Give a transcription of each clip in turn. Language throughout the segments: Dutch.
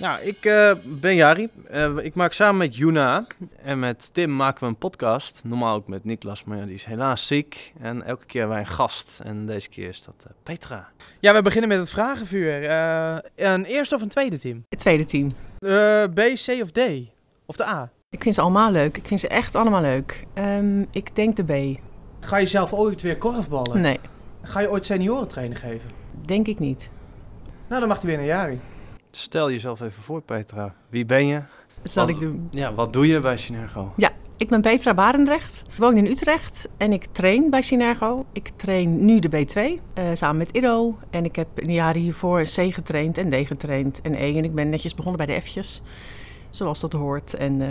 Ja, ik eh, ben Jari. Eh, ik maak samen met Juna en met Tim maken we een podcast. Normaal ook met Niklas, maar ja, die is helaas ziek. En elke keer hebben wij een gast. En deze keer is dat eh, Petra. Ja, we beginnen met het vragenvuur. Eh, een eerste of een tweede team? Het tweede team. Eh, B, C of D? Of de A? Ik vind ze allemaal leuk. Ik vind ze echt allemaal leuk. Ehm, ik denk de B. Ga je zelf ooit weer korfballen? Nee, Ga je ooit seniorentraining geven? denk ik niet. Nou, dan mag hij weer naar Jari. Stel jezelf even voor, Petra. Wie ben je? Dat zal Wat- ik doen. Ja, wat doe je bij Synergo? Ik ben Petra Barendrecht. Ik woon in Utrecht en ik train bij Synergo. Ik train nu de B2 eh, samen met Ido. En ik heb in de jaren hiervoor C getraind en D getraind en E. En ik ben netjes begonnen bij de F'jes. Zoals dat hoort. En eh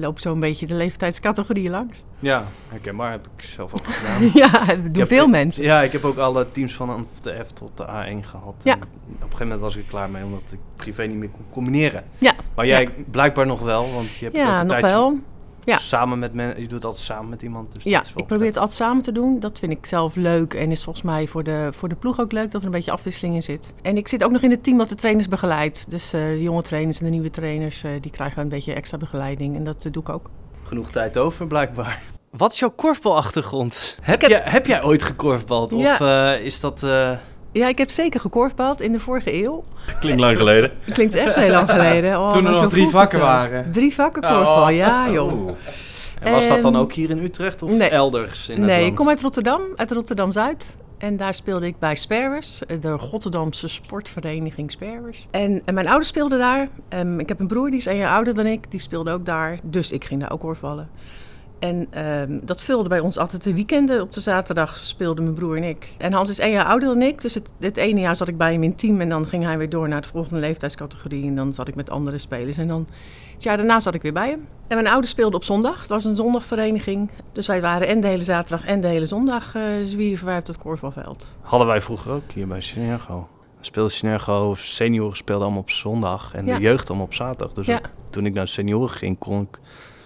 loop zo een beetje de leeftijdscategorieën langs. Ja, herkenbaar. Heb ik zelf ook gedaan. ja, dat doen veel mensen. Ja, ik heb ook alle teams van de F tot de A1 gehad. Ja. En op een gegeven moment was ik er klaar mee, omdat ik privé niet meer kon combineren. Ja. Maar jij blijkbaar nog wel, want je hebt Ja, nog wel. Ja. samen met mensen. Je doet het altijd samen met iemand. Dus Ja, dat is wel ik probeer het altijd samen te doen. Dat vind ik zelf leuk en is volgens mij voor de, voor de ploeg ook leuk dat er een beetje afwisseling in zit. En ik zit ook nog in het team dat de trainers begeleidt. Dus eh, de jonge trainers en de nieuwe trainers eh, die krijgen een beetje extra begeleiding en dat eh, doe ik ook. Genoeg tijd over, blijkbaar. Wat is jouw korfbalachtergrond? Heb, heb- jij, heb jij ooit gekorfbald? Of Ja. eh, is dat... eh, Ja, ik heb zeker gekorfbald in de vorige eeuw. Klinkt lang geleden. Dat klinkt echt heel lang geleden. Oh, Toen er nog drie vakken waren. Drie vakken Oh. korfbal, ja joh. Oeh. en was dat dan Ehm, ook hier in Utrecht of nee. elders in het Nee, land? ik kom uit Rotterdam, uit Rotterdam-Zuid. En daar speelde ik bij Sparers, de Rotterdamse sportvereniging Sparers. En, en mijn ouders speelden daar. Ehm, ik heb een broer, die is een jaar ouder dan ik. Die speelde ook daar. Dus ik ging daar ook korfballen. En ehm, dat vulde bij ons altijd de weekenden. Op de zaterdag speelden mijn broer en ik. En Hans is één jaar ouder dan ik. Dus het, het ene jaar zat ik bij hem in team. En dan ging hij weer door naar de volgende leeftijdscategorie. En dan zat ik met andere spelers. En dan het jaar daarna zat ik weer bij hem. En mijn ouders speelden op zondag. Het was een zondagvereniging. Dus wij waren en de hele zaterdag en de hele zondag eh zwierven wij op het korfbalveld. Hadden wij vroeger ook hier bij Synergo. Speelde Synergo, senioren speelden allemaal op zondag en Ja. de jeugd allemaal op zaterdag. Dus Ja. toen ik naar senioren ging, kon ik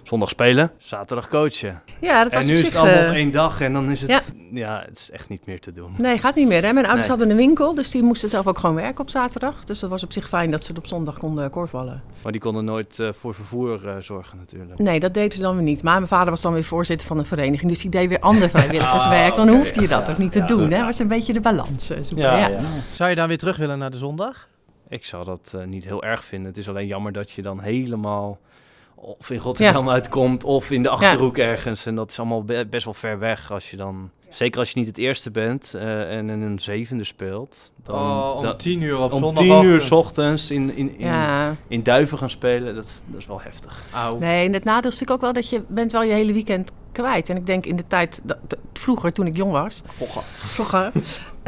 zondag spelen, zaterdag coachen. Ja, dat was En nu op is het allemaal eh, op één dag en dan is het, ja. ja. het is echt niet meer te doen. Nee, gaat niet meer. Hè? Mijn ouders Nee. hadden een winkel, dus die moesten zelf ook gewoon werken op zaterdag. Dus dat was op zich fijn dat ze op zondag konden korfballen. Maar die konden nooit eh, voor vervoer eh, zorgen natuurlijk. Nee, dat deden ze dan weer niet. Maar mijn vader was dan weer voorzitter van een vereniging, dus die deed weer ander vrijwilligerswerk. Dan oké. hoefde je dat Ja, ook niet te ja. doen. Hè? was een beetje de balans eh, zoeken. Ja, Ja, ja. Zou je dan weer terug willen naar de zondag? Ik zou dat eh, niet heel erg vinden. Het is alleen jammer dat je dan helemaal of in Rotterdam uitkomt of in de Achterhoek ergens. En dat is allemaal be- best wel ver weg als je dan... Zeker als je niet het eerste bent eh, en in een zevende speelt. Dan, oh, om dan- tien uur op om zondag. tien uur s ochtends in, in, in, Ja. in Duiven gaan spelen, dat is, dat is wel heftig. Auw. Nee, en het nadeel is natuurlijk ook wel dat je bent wel je hele weekend kwijt. En ik denk in de tijd, dat, dat- vroeger toen ik jong was, vroeger,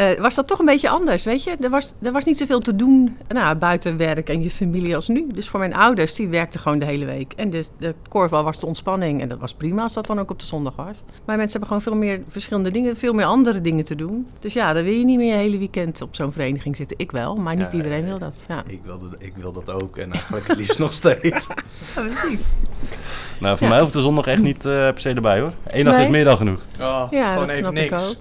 eh, was dat toch een beetje anders, weet je. Er was, er was niet zoveel te doen nou, buiten werk en je familie als nu. Dus voor mijn ouders, die werkten gewoon de hele week. En de, de korfbal was de ontspanning en dat was prima als dat dan ook op de zondag was. Maar mensen hebben gewoon veel meer verschillende dingen, veel meer andere dingen te doen. Dus ja, dan wil je niet meer je hele weekend op zo'n vereniging zitten. Ik wel, maar niet Ja, iedereen wil dat. Ja, Ik wil, dat, ik wil dat ook en eigenlijk het liefst nog steeds. ja precies. Nou, voor Ja. mij hoeft de zondag echt niet eh, per se erbij hoor. Eén dag Nee. is meer dan genoeg. Oh, Ja, gewoon dat even snap niks. ik ook.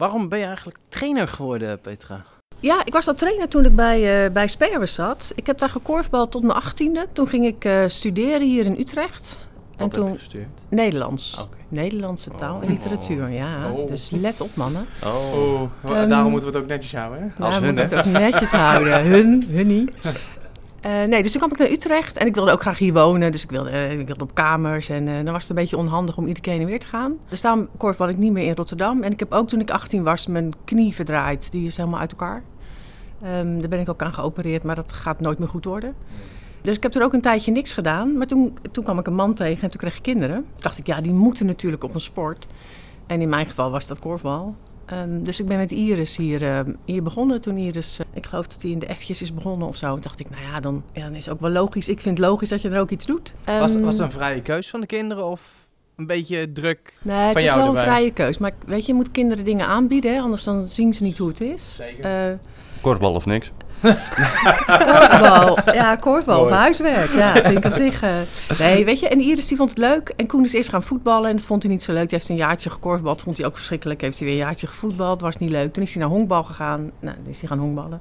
Waarom ben je eigenlijk trainer geworden, Petra? Ja, ik was al trainer toen ik bij, eh bij Sperwers zat. Ik heb daar gekorfbald tot mijn achttiende. Toen ging ik eh, studeren hier in Utrecht. En Wat heb je toen gestuurd? Nederlands. Oké. Nederlandse taal en Oh. literatuur, ja. Oh. Dus let op, mannen. Oh. Oh, Ehm, daarom moeten we het ook netjes houden, hè? Als ja, we hun, moeten hè? het ook netjes houden. Hun, hun Eh, nee, dus toen kwam ik naar Utrecht en ik wilde ook graag hier wonen. Dus ik wilde, eh, ik wilde op kamers en eh, dan was het een beetje onhandig om iedere keer heen en weer te gaan. Dus daarom korfbal ik niet meer in Rotterdam. En ik heb ook toen ik 18 was mijn knie verdraaid. Die is helemaal uit elkaar. Ehm, daar ben ik ook aan geopereerd, maar dat gaat nooit meer goed worden. Dus ik heb toen ook een tijdje niks gedaan. Maar toen, toen kwam ik een man tegen en toen kreeg ik kinderen. Toen dacht ik, ja, die moeten natuurlijk op een sport. En in mijn geval was dat korfbal. Ehm, dus ik ben met Iris hier, eh, hier begonnen. Toen Iris, eh, ik geloof dat hij in de F'jes is begonnen of zo. Toen dacht ik, nou ja dan, ja, dan is het ook wel logisch. Ik vind het logisch dat je er ook iets doet. Was, Ehm, was het een vrije keus van de kinderen of een beetje druk? Nee, het van is jou wel een vrije keus. Maar weet je, je moet kinderen dingen aanbieden, hè, anders dan zien ze niet hoe het is. Zeker. Eh, Korfbal of niks. korfbal. Ja, korfbal of huiswerk. Ja, vind ik op zich. eh, nee, weet je, en Iris die vond het leuk. En Koen is eerst gaan voetballen en dat vond hij niet zo leuk. Die heeft een jaartje gekorfbald, vond hij ook verschrikkelijk. Heeft hij weer een jaartje gevoetbald, was niet leuk. Toen is hij naar honkbal gegaan. Nou, dan is hij gaan honkballen.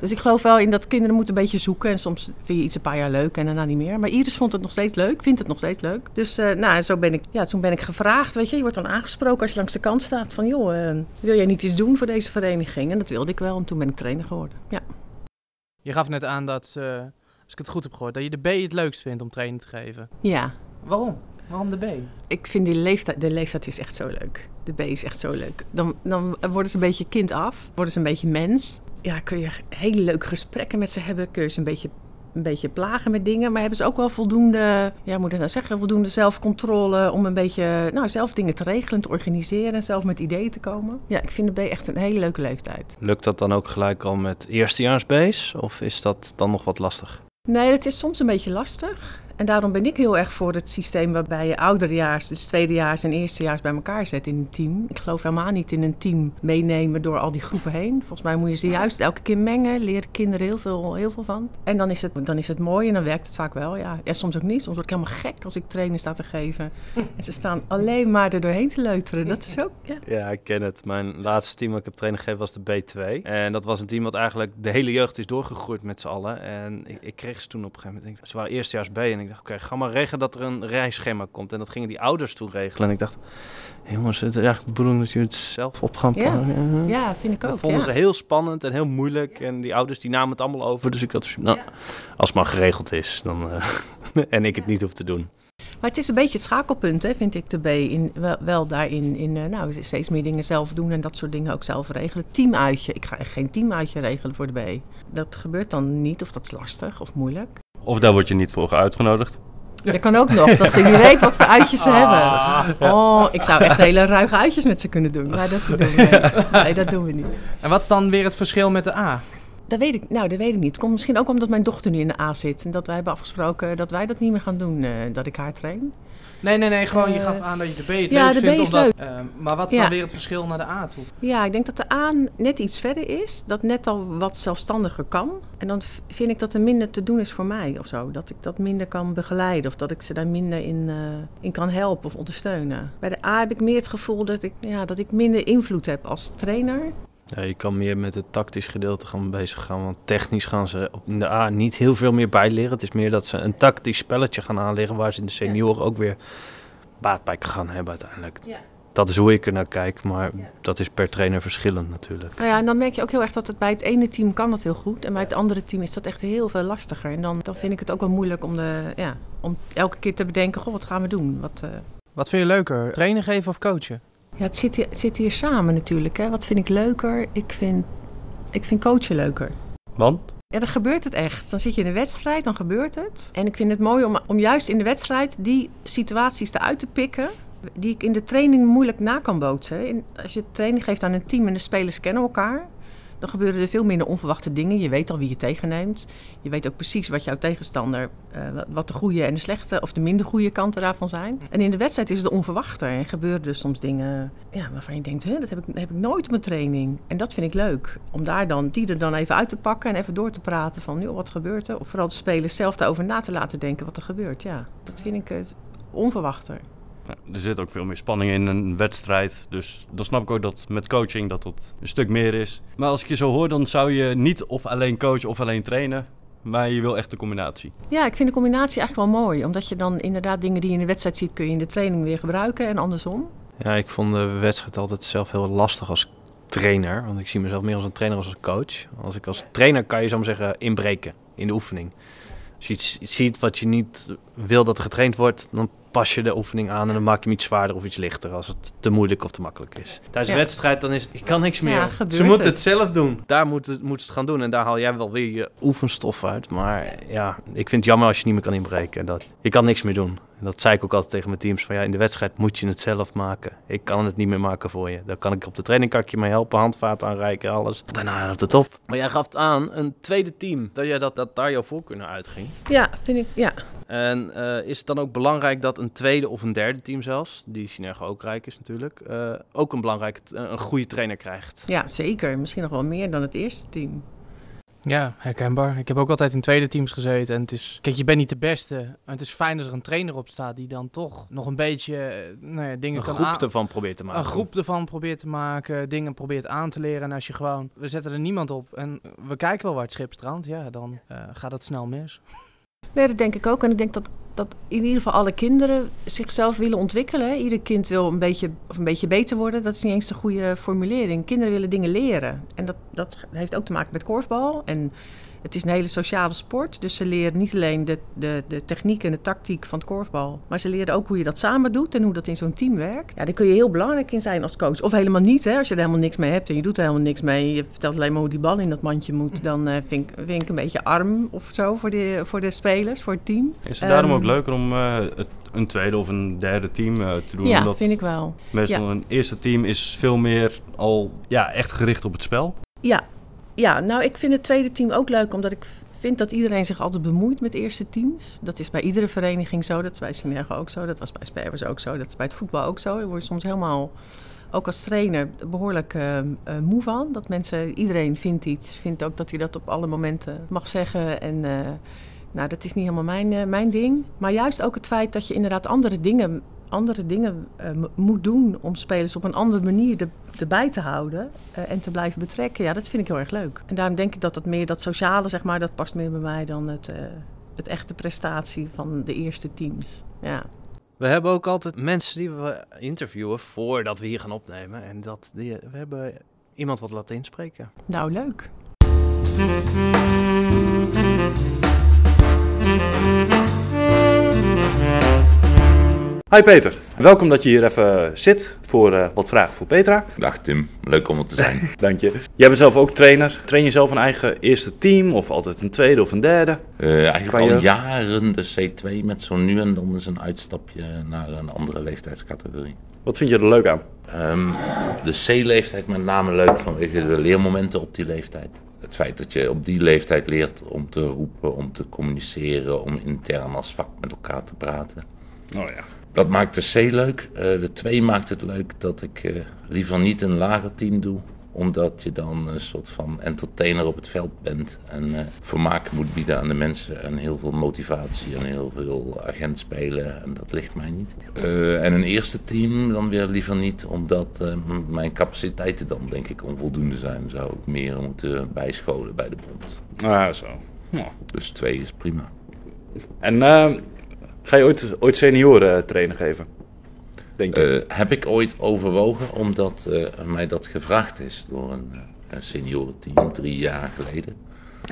Dus ik geloof wel in dat kinderen moeten een beetje zoeken. En soms vind je iets een paar jaar leuk en daarna niet meer. Maar Iris vond het nog steeds leuk, vindt het nog steeds leuk. Dus eh, nou, en zo ben ik, ja, toen ben ik gevraagd, weet je. Je wordt dan aangesproken als je langs de kant staat van... joh, eh, wil jij niet iets doen voor deze vereniging? En dat wilde ik wel en toen ben ik trainer geworden. Ja. Je gaf net aan dat, eh, als ik het goed heb gehoord, dat je de B het leukst vindt om training te geven. ja, Waarom? Waarom de B? ik vind die leeftijd, de leeftijd is echt zo leuk. De B is echt zo leuk. Dan, dan worden ze een beetje kind af, worden ze een beetje mens. Ja, kun je hele leuke gesprekken met ze hebben. Kun je ze een beetje, een beetje plagen met dingen. Maar hebben ze ook wel voldoende, ja, moet ik nou zeggen, voldoende zelfcontrole om een beetje, nou, zelf dingen te regelen, te organiseren en zelf met ideeën te komen. Ja, ik vind de B echt een hele leuke leeftijd. Lukt dat dan ook gelijk al met eerstejaarsbees? Of is dat dan nog wat lastig? Nee, het is soms een beetje lastig. En daarom ben ik heel erg voor het systeem waarbij je ouderejaars, dus tweedejaars en eerstejaars bij elkaar zet in een team. Ik geloof helemaal niet in een team meenemen door al die groepen heen. Volgens mij moet je ze juist elke keer mengen, leren kinderen heel veel, heel veel van. En dan is, het, dan is het mooi en dan werkt het vaak wel. Ja. ja, soms ook niet. Soms word ik helemaal gek als ik training sta te geven. En ze staan alleen maar er doorheen te leuteren. Dat is ook, ja. Ja, ik ken het. Mijn laatste team wat ik heb training gegeven was de B2. En dat was een team wat eigenlijk de hele jeugd is doorgegroeid met z'n allen. En ik, ik kreeg ze toen op een gegeven moment. Ze waren eerstejaars B. En ik dacht, oké, ga maar regelen dat er een reisschema komt. En dat gingen die ouders toen regelen. En ik dacht, jongens, het is eigenlijk de bedoeling dat jullie het zelf op gaan Ja. pakken. ja, vind ik Dat ook. vonden ja. ze heel spannend en heel moeilijk. En die ouders die namen het allemaal over. Dus ik had, nou, Ja. als het maar geregeld is. Dan, eh, en ik het niet hoef te doen. Maar het is een beetje het schakelpunt, hè, vind ik, de B. In, wel, wel daarin, in, eh, nou, steeds meer dingen zelf doen en dat soort dingen ook zelf regelen. Teamuitje. Ik ga echt geen teamuitje regelen voor de B. Dat gebeurt dan niet, of dat is lastig of moeilijk. Of daar word je niet voor uitgenodigd. Dat kan ook nog, dat ze niet weet wat voor uitjes ze hebben. Oh, ik zou echt hele ruige uitjes met ze kunnen doen. Maar dat doen we niet. Nee, dat doen we niet. En wat is dan weer het verschil met de A? Dat weet ik, nou, dat weet ik niet. Het komt misschien ook omdat mijn dochter nu in de A zit. En dat wij hebben afgesproken dat wij dat niet meer gaan doen, eh, dat ik haar train. Nee, nee, nee, gewoon je Eh, gaf aan dat je de B het ja, leukst de B vindt. is omdat, maar wat is Ja. dan weer het verschil naar de A toe? Ja, ik denk dat de A net iets verder is. Dat net al wat zelfstandiger kan. En dan vind ik dat er minder te doen is voor mij of zo. Dat ik dat minder kan begeleiden. Of dat ik ze daar minder in, eh, in kan helpen of ondersteunen. Bij de A heb ik meer het gevoel dat ik, ja, dat ik minder invloed heb als trainer. Ja, je kan meer met het tactisch gedeelte gaan bezig gaan. Want technisch gaan ze op in de A niet heel veel meer bijleren. Het is meer dat ze een tactisch spelletje gaan aanleggen. Waar ze in de senioren ook weer baat bij gaan hebben uiteindelijk. Ja. Dat is hoe ik er naar kijk. Maar Ja. dat is per trainer verschillend natuurlijk. Nou ja, en dan merk je ook heel erg dat het bij het ene team kan dat heel goed. En bij het andere team is dat echt heel veel lastiger. En dan, dan vind ik het ook wel moeilijk om, de, ja, om elke keer te bedenken, goh, wat gaan we doen? Wat, eh, Wat vind je leuker, trainen geven of coachen? Ja, het zit, hier, het zit hier samen natuurlijk. Hè. Wat vind ik leuker? Ik vind, ik vind coachen leuker. Want? Ja, dan gebeurt het echt. Dan zit je in een wedstrijd, dan gebeurt het. En ik vind het mooi om, om juist in de wedstrijd die situaties eruit te pikken... die ik in de training moeilijk na kan bootsen. In, als je training geeft aan een team en de spelers kennen elkaar... dan gebeuren er veel minder onverwachte dingen. Je weet al wie je tegenneemt. Je weet ook precies wat jouw tegenstander... eh, wat- de goede en de slechte of de minder goede kanten daarvan zijn. En in de wedstrijd is het onverwachter. En gebeuren er soms dingen ja, waarvan je denkt... Huh, dat heb ik, heb ik nooit op mijn training. En dat vind ik leuk. Om daar dan, die er dan even uit te pakken en even door te praten van... Joh, wat gebeurt er? Of vooral de spelers zelf daarover na te laten denken wat er gebeurt. Ja, dat vind ik het onverwachter. Ja, er zit ook veel meer spanning in een wedstrijd. Dus dan snap ik ook dat met coaching dat dat een stuk meer is. Maar als ik je zo hoor, dan zou je niet of alleen coachen of alleen trainen. Maar je wil echt de combinatie. Ja, ik vind de combinatie eigenlijk wel mooi. Omdat je dan inderdaad dingen die je in de wedstrijd ziet... kun je in de training weer gebruiken en andersom. Ja, ik vond de wedstrijd altijd zelf heel lastig als trainer. Want ik zie mezelf meer als een trainer als een coach. Als ik als trainer kan je, zou ik maar zeggen, inbreken in de oefening. Als je iets ziet wat je niet wil dat er getraind wordt, dan pas je de oefening aan en dan maak je hem iets zwaarder of iets lichter als het te moeilijk of te makkelijk is. Tijdens Ja. de wedstrijd dan is het, ik kan niks meer. Ja, Ze moeten het. het zelf doen. Daar moeten moet ze het gaan doen en daar haal jij wel weer je oefenstof uit. Maar ja, ik vind het jammer als je niet meer kan inbreken. Dat, je kan niks meer doen. En dat zei ik ook altijd tegen mijn teams. Van ja, in de wedstrijd moet je het zelf maken. Ik kan het niet meer maken voor je. Daar kan ik op de training kan ik je mee helpen, handvaart aanreiken, alles. Daarna houdt het op. Maar jij gaf aan, een tweede team, dat, jij dat, dat daar jouw voorkeur naar uitging. Ja, vind ik, ja. En eh, is het dan ook belangrijk dat een tweede of een derde team zelfs, die Synergo ook rijk is natuurlijk, eh, ook een belangrijk, een goede trainer krijgt? Ja, zeker. Misschien nog wel meer dan het eerste team. Ja, herkenbaar. Ik heb ook altijd in tweede teams gezeten. En het is, kijk, je bent niet de beste. Maar het is fijn als er een trainer op staat die dan toch nog een beetje eh, nou ja, dingen Een kan groep aan- ervan probeert te maken. Een groep ervan probeert te maken, dingen probeert aan te leren. En als je gewoon, we zetten er niemand op en we kijken wel waar het schip strandt, ja, dan eh, gaat het snel mis. Nee, dat denk ik ook. En ik denk dat, dat in ieder geval alle kinderen zichzelf willen ontwikkelen. Ieder kind wil een beetje, of een beetje beter worden. Dat is niet eens de goede formulering. Kinderen willen dingen leren. En dat, dat heeft ook te maken met korfbal. En het is een hele sociale sport. Dus ze leren niet alleen de, de, de techniek en de tactiek van het korfbal. Maar ze leren ook hoe je dat samen doet en hoe dat in zo'n team werkt. Ja, daar kun je heel belangrijk in zijn als coach. Of helemaal niet, hè. Als je er helemaal niks mee hebt en je doet er helemaal niks mee. Je vertelt alleen maar hoe die bal in dat mandje moet. Dan eh, vind, ik, vind ik een beetje arm of zo voor de, voor de spelers, voor het team. Is het daarom Ehm, ook leuker om eh, het, een tweede of een derde team eh, te doen? Ja, vind ik wel. Meestal een eerste team is veel meer al ja, echt gericht op het spel. Ja. Ja, nou ik vind het tweede team ook leuk, omdat ik vind dat iedereen zich altijd bemoeit met eerste teams. Dat is bij iedere vereniging zo, dat is bij Synergo ook zo, dat was bij Sperwers ook zo, dat is bij het voetbal ook zo. Je wordt soms helemaal, ook als trainer, behoorlijk eh, eh, moe van. Dat mensen, iedereen vindt iets, vindt ook dat hij dat op alle momenten mag zeggen en... eh, nou, dat is niet helemaal mijn, mijn ding. Maar juist ook het feit dat je inderdaad andere dingen, andere dingen eh, moet doen om spelers op een andere manier er, erbij te houden eh, en te blijven betrekken. Ja, dat vind ik heel erg leuk. En daarom denk ik dat dat meer, dat sociale, zeg maar, dat past meer bij mij dan het, eh, het echte prestatie van de eerste teams. Ja. We hebben ook altijd mensen die we interviewen voordat we hier gaan opnemen. En dat, die, we hebben iemand wat laten inspreken. Nou, leuk. Hi Peter, welkom dat je hier even zit voor eh, wat vragen voor Petra. Dag Tim, leuk om er te zijn. Dank je. Jij bent zelf ook trainer. Train je zelf een eigen eerste team of altijd een tweede of een derde? Eh, eigenlijk al jeugd? jaren de C2 met zo nu en dan eens een uitstapje naar een andere leeftijdscategorie. Wat vind je er leuk aan? Ehm, de C-leeftijd met name leuk vanwege de leermomenten op die leeftijd. Het feit dat je op die leeftijd leert om te roepen, om te communiceren, om intern als vak met elkaar te praten. Oh ja. Dat maakt de C leuk. Eh, de 2 maakt het leuk dat ik eh, liever niet een lager team doe. Omdat je dan een soort van entertainer op het veld bent. En eh, vermaak moet bieden aan de mensen. En heel veel motivatie en heel veel agent spelen. En dat ligt mij niet. En een eerste team dan weer liever niet. Omdat mijn capaciteiten dan denk ik onvoldoende zijn. Zou ik meer moeten bijscholen bij de bond. Ah, zo. Dus 2 is prima. En eh, ga je ooit, ooit senioren eh, trainen geven? Denk je? Eh, heb ik ooit overwogen, omdat eh, mij dat gevraagd is door een, een seniorenteam drie jaar geleden.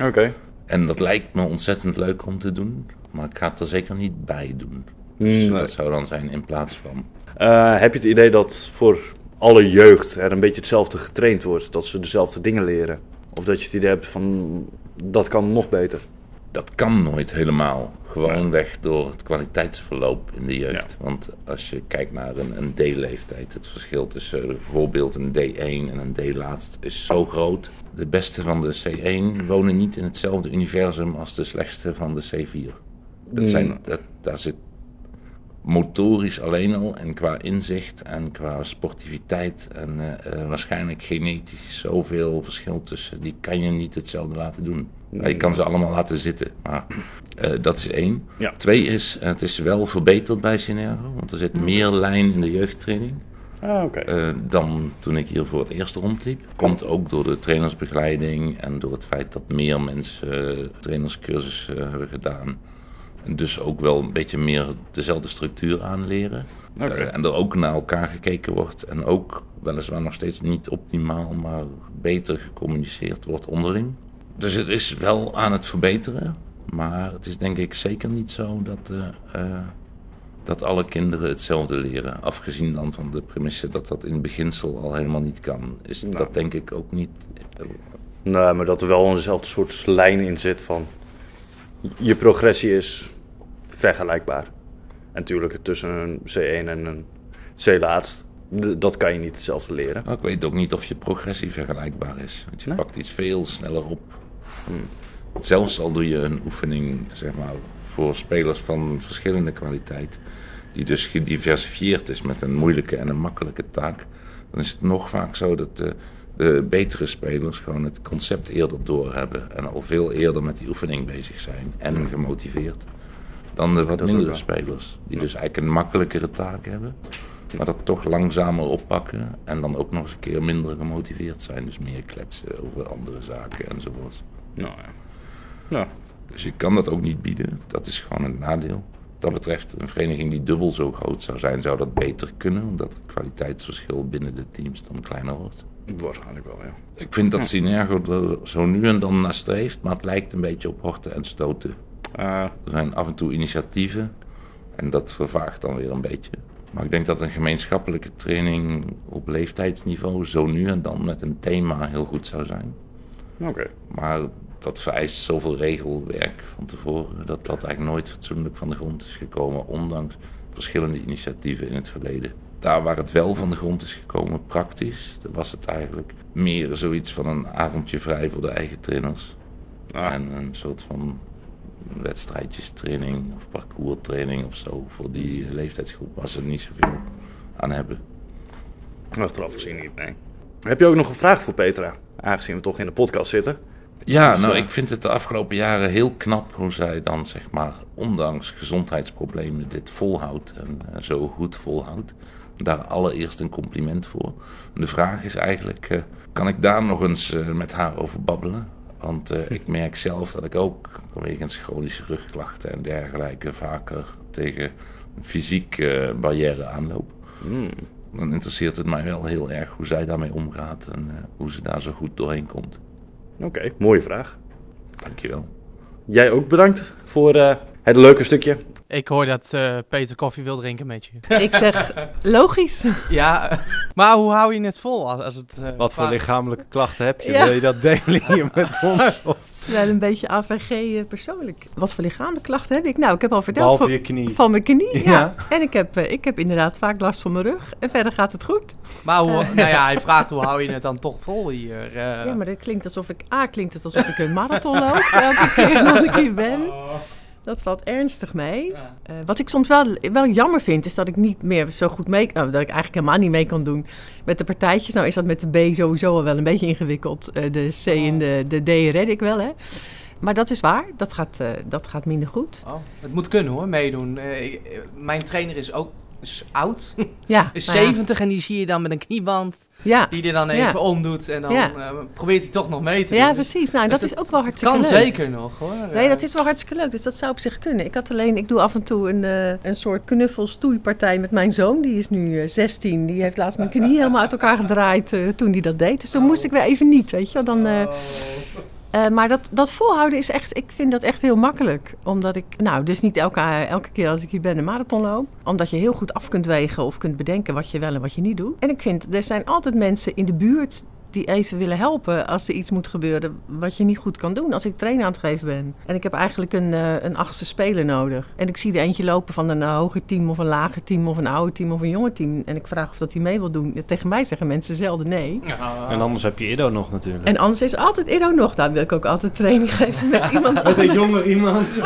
Oké. En dat lijkt me ontzettend leuk om te doen, maar ik ga het er zeker niet bij doen. Dus Nee. dat zou dan zijn in plaats van. Heb je het idee dat voor alle jeugd er een beetje hetzelfde getraind wordt? Dat ze dezelfde dingen leren? Of dat je het idee hebt van dat kan nog beter? Dat kan nooit helemaal. Gewoon weg door het kwaliteitsverloop in de jeugd. Ja. Want als je kijkt naar een, een D-leeftijd, het verschil tussen bijvoorbeeld een D1 en een D-laatst is zo groot. De beste van de C1 wonen niet in hetzelfde universum als de slechtste van de C4. Dat zijn, dat, daar zit motorisch alleen al en qua inzicht en qua sportiviteit en eh, eh, waarschijnlijk genetisch zoveel verschil tussen. Die kan je niet hetzelfde laten doen. Je kan ze allemaal laten zitten, maar eh, dat is één. Ja. Twee is, het is wel verbeterd bij Synergo, want er zit meer lijn in de jeugdtraining. Ah, dan toen ik hier voor het eerst rondliep. Komt ook door de trainersbegeleiding en door het feit dat meer mensen trainerscursussen hebben gedaan. Dus ook wel een beetje meer dezelfde structuur aanleren. Oké. Eh, en er ook naar elkaar gekeken wordt. En ook weliswaar nog steeds niet optimaal, maar beter gecommuniceerd wordt onderling. Dus het is wel aan het verbeteren. Maar het is denk ik zeker niet zo dat, eh, eh, dat alle kinderen hetzelfde leren. Afgezien dan van de premisse dat dat in beginsel al helemaal niet kan. Is Nou. dat denk ik ook niet. Nee, maar dat er wel eenzelfde soort lijn in zit van je progressie is vergelijkbaar. En natuurlijk tussen een C1 en een C-laatst, dat kan je niet hetzelfde leren. Maar ik weet ook niet of je progressie vergelijkbaar is. Want je Nee? pakt iets veel sneller op. Zelfs al doe je een oefening, zeg maar, voor spelers van verschillende kwaliteit, die dus gediversifieerd is met een moeilijke en een makkelijke taak, dan is het nog vaak zo dat de, de betere spelers gewoon het concept eerder doorhebben. En al veel eerder met die oefening bezig zijn. En gemotiveerd. Dan de wat mindere spelers. Die dus eigenlijk een makkelijkere taak hebben. Maar dat toch langzamer oppakken. En dan ook nog eens een keer minder gemotiveerd zijn. Dus meer kletsen over andere zaken enzovoort. Nou ja. Dus je kan dat ook niet bieden. Dat is gewoon een nadeel. Wat dat betreft, een vereniging die dubbel zo groot zou zijn, zou dat beter kunnen. Omdat het kwaliteitsverschil binnen de teams dan kleiner wordt. waarschijnlijk wel, ja. Ik vind dat Synergo er zo nu en dan naar streeft, maar het lijkt een beetje op horten en stoten. Eh, Er zijn af en toe initiatieven en dat vervaagt dan weer een beetje. Maar ik denk dat een gemeenschappelijke training op leeftijdsniveau zo nu en dan met een thema heel goed zou zijn. Oké. Maar dat vereist zoveel regelwerk van tevoren dat dat eigenlijk nooit fatsoenlijk van de grond is gekomen, ondanks verschillende initiatieven in het verleden. Daar waar het wel van de grond is gekomen, praktisch, was het eigenlijk meer zoiets van een avondje vrij voor de eigen trainers. Ah. En een soort van wedstrijdjestraining of parcourstraining of zo voor die leeftijdsgroep, waar ze niet zoveel aan hebben. Achteraf gezien niet, nee. Heb je ook nog een vraag voor Petra? Aangezien we toch in de podcast zitten. Ja, Dus, nou, eh, ik vind het de afgelopen jaren heel knap hoe zij dan, zeg maar, ondanks gezondheidsproblemen dit volhoudt en eh, zo goed volhoudt. Daar allereerst een compliment voor. De vraag is eigenlijk, eh, kan ik daar nog eens met haar over babbelen? Want eh, ik merk zelf dat ik ook wegens chronische rugklachten en dergelijke vaker tegen een fysieke barrière aanloop. Hmm. Dan interesseert het mij wel heel erg hoe zij daarmee omgaat en eh, hoe ze daar zo goed doorheen komt. Oké, mooie vraag. Dankjewel. Jij ook bedankt voor eh, het leuke stukje. Ik hoor dat eh, Peter koffie wil drinken met je. Ik zeg, logisch. ja, maar hoe hou je het vol als als het... eh, Wat voor vaak- lichamelijke klachten heb je? Ja. Wil je dat delen hier met ons? Of Wel een beetje AVG eh, persoonlijk. Wat voor lichamelijke klachten heb ik? Nou, ik heb al verteld behalve van, je knie? van mijn knie. Ja. Ja. En ik heb, ik heb inderdaad vaak last van mijn rug. En verder gaat het goed. Maar hoe, nou ja, hij vraagt hoe hou je het dan toch vol hier? eh? Ja, maar dat klinkt alsof ik... A, klinkt het alsof ik een marathon loop. Elke keer dat ik hier ben. Dat valt ernstig mee. Ja. Eh, wat ik soms wel, wel jammer vind, is dat ik niet meer zo goed mee... nou, dat ik eigenlijk helemaal niet mee kan doen met de partijtjes. Nou is dat met de B sowieso al wel een beetje ingewikkeld. Eh, de C en de, de D red ik wel, hè. Maar dat is waar. Dat gaat, eh, dat gaat minder goed. Oh, het moet kunnen hoor, meedoen. Mijn trainer is ook is oud, Ja, is nou ja. 70 en die zie je dan met een knieband Ja, die er dan Ja. even omdoet en dan Ja. eh, probeert hij toch nog mee te doen. ja Dus precies. Nou, dus dat dat- is ook wel hartstikke kan leuk. zeker nog hoor. Nee, dat is wel hartstikke leuk. Dus dat zou op zich kunnen. Ik had alleen, ik doe af en toe een, eh, een soort knuffelstoeipartij met mijn zoon. Die is nu eh, 16. Die heeft laatst mijn knie helemaal uit elkaar gedraaid toen hij dat deed. Dus toen moest ik weer even niet, weet je wel. Dan, Oh. Eh, maar dat, dat volhouden is echt, ik vind dat echt heel makkelijk. Omdat ik, nou, dus niet elke, elke keer als ik hier ben een marathon loop. Omdat je heel goed af kunt wegen of kunt bedenken wat je wel en wat je niet doet. En ik vind, er zijn altijd mensen in de buurt die even willen helpen als er iets moet gebeuren wat je niet goed kan doen. Als ik trainen aan het geven ben. En ik heb eigenlijk een, eh, een achtste speler nodig. En ik zie er eentje lopen van een eh, hoger team of een lager team of een ouder team of een jonger team. En ik vraag of dat hij mee wil doen. Tegen mij zeggen mensen zelden nee. Ja. En anders heb je Ido nog natuurlijk. En anders is altijd Edo nog. Daar wil ik ook altijd training geven met iemand Met een jonger iemand.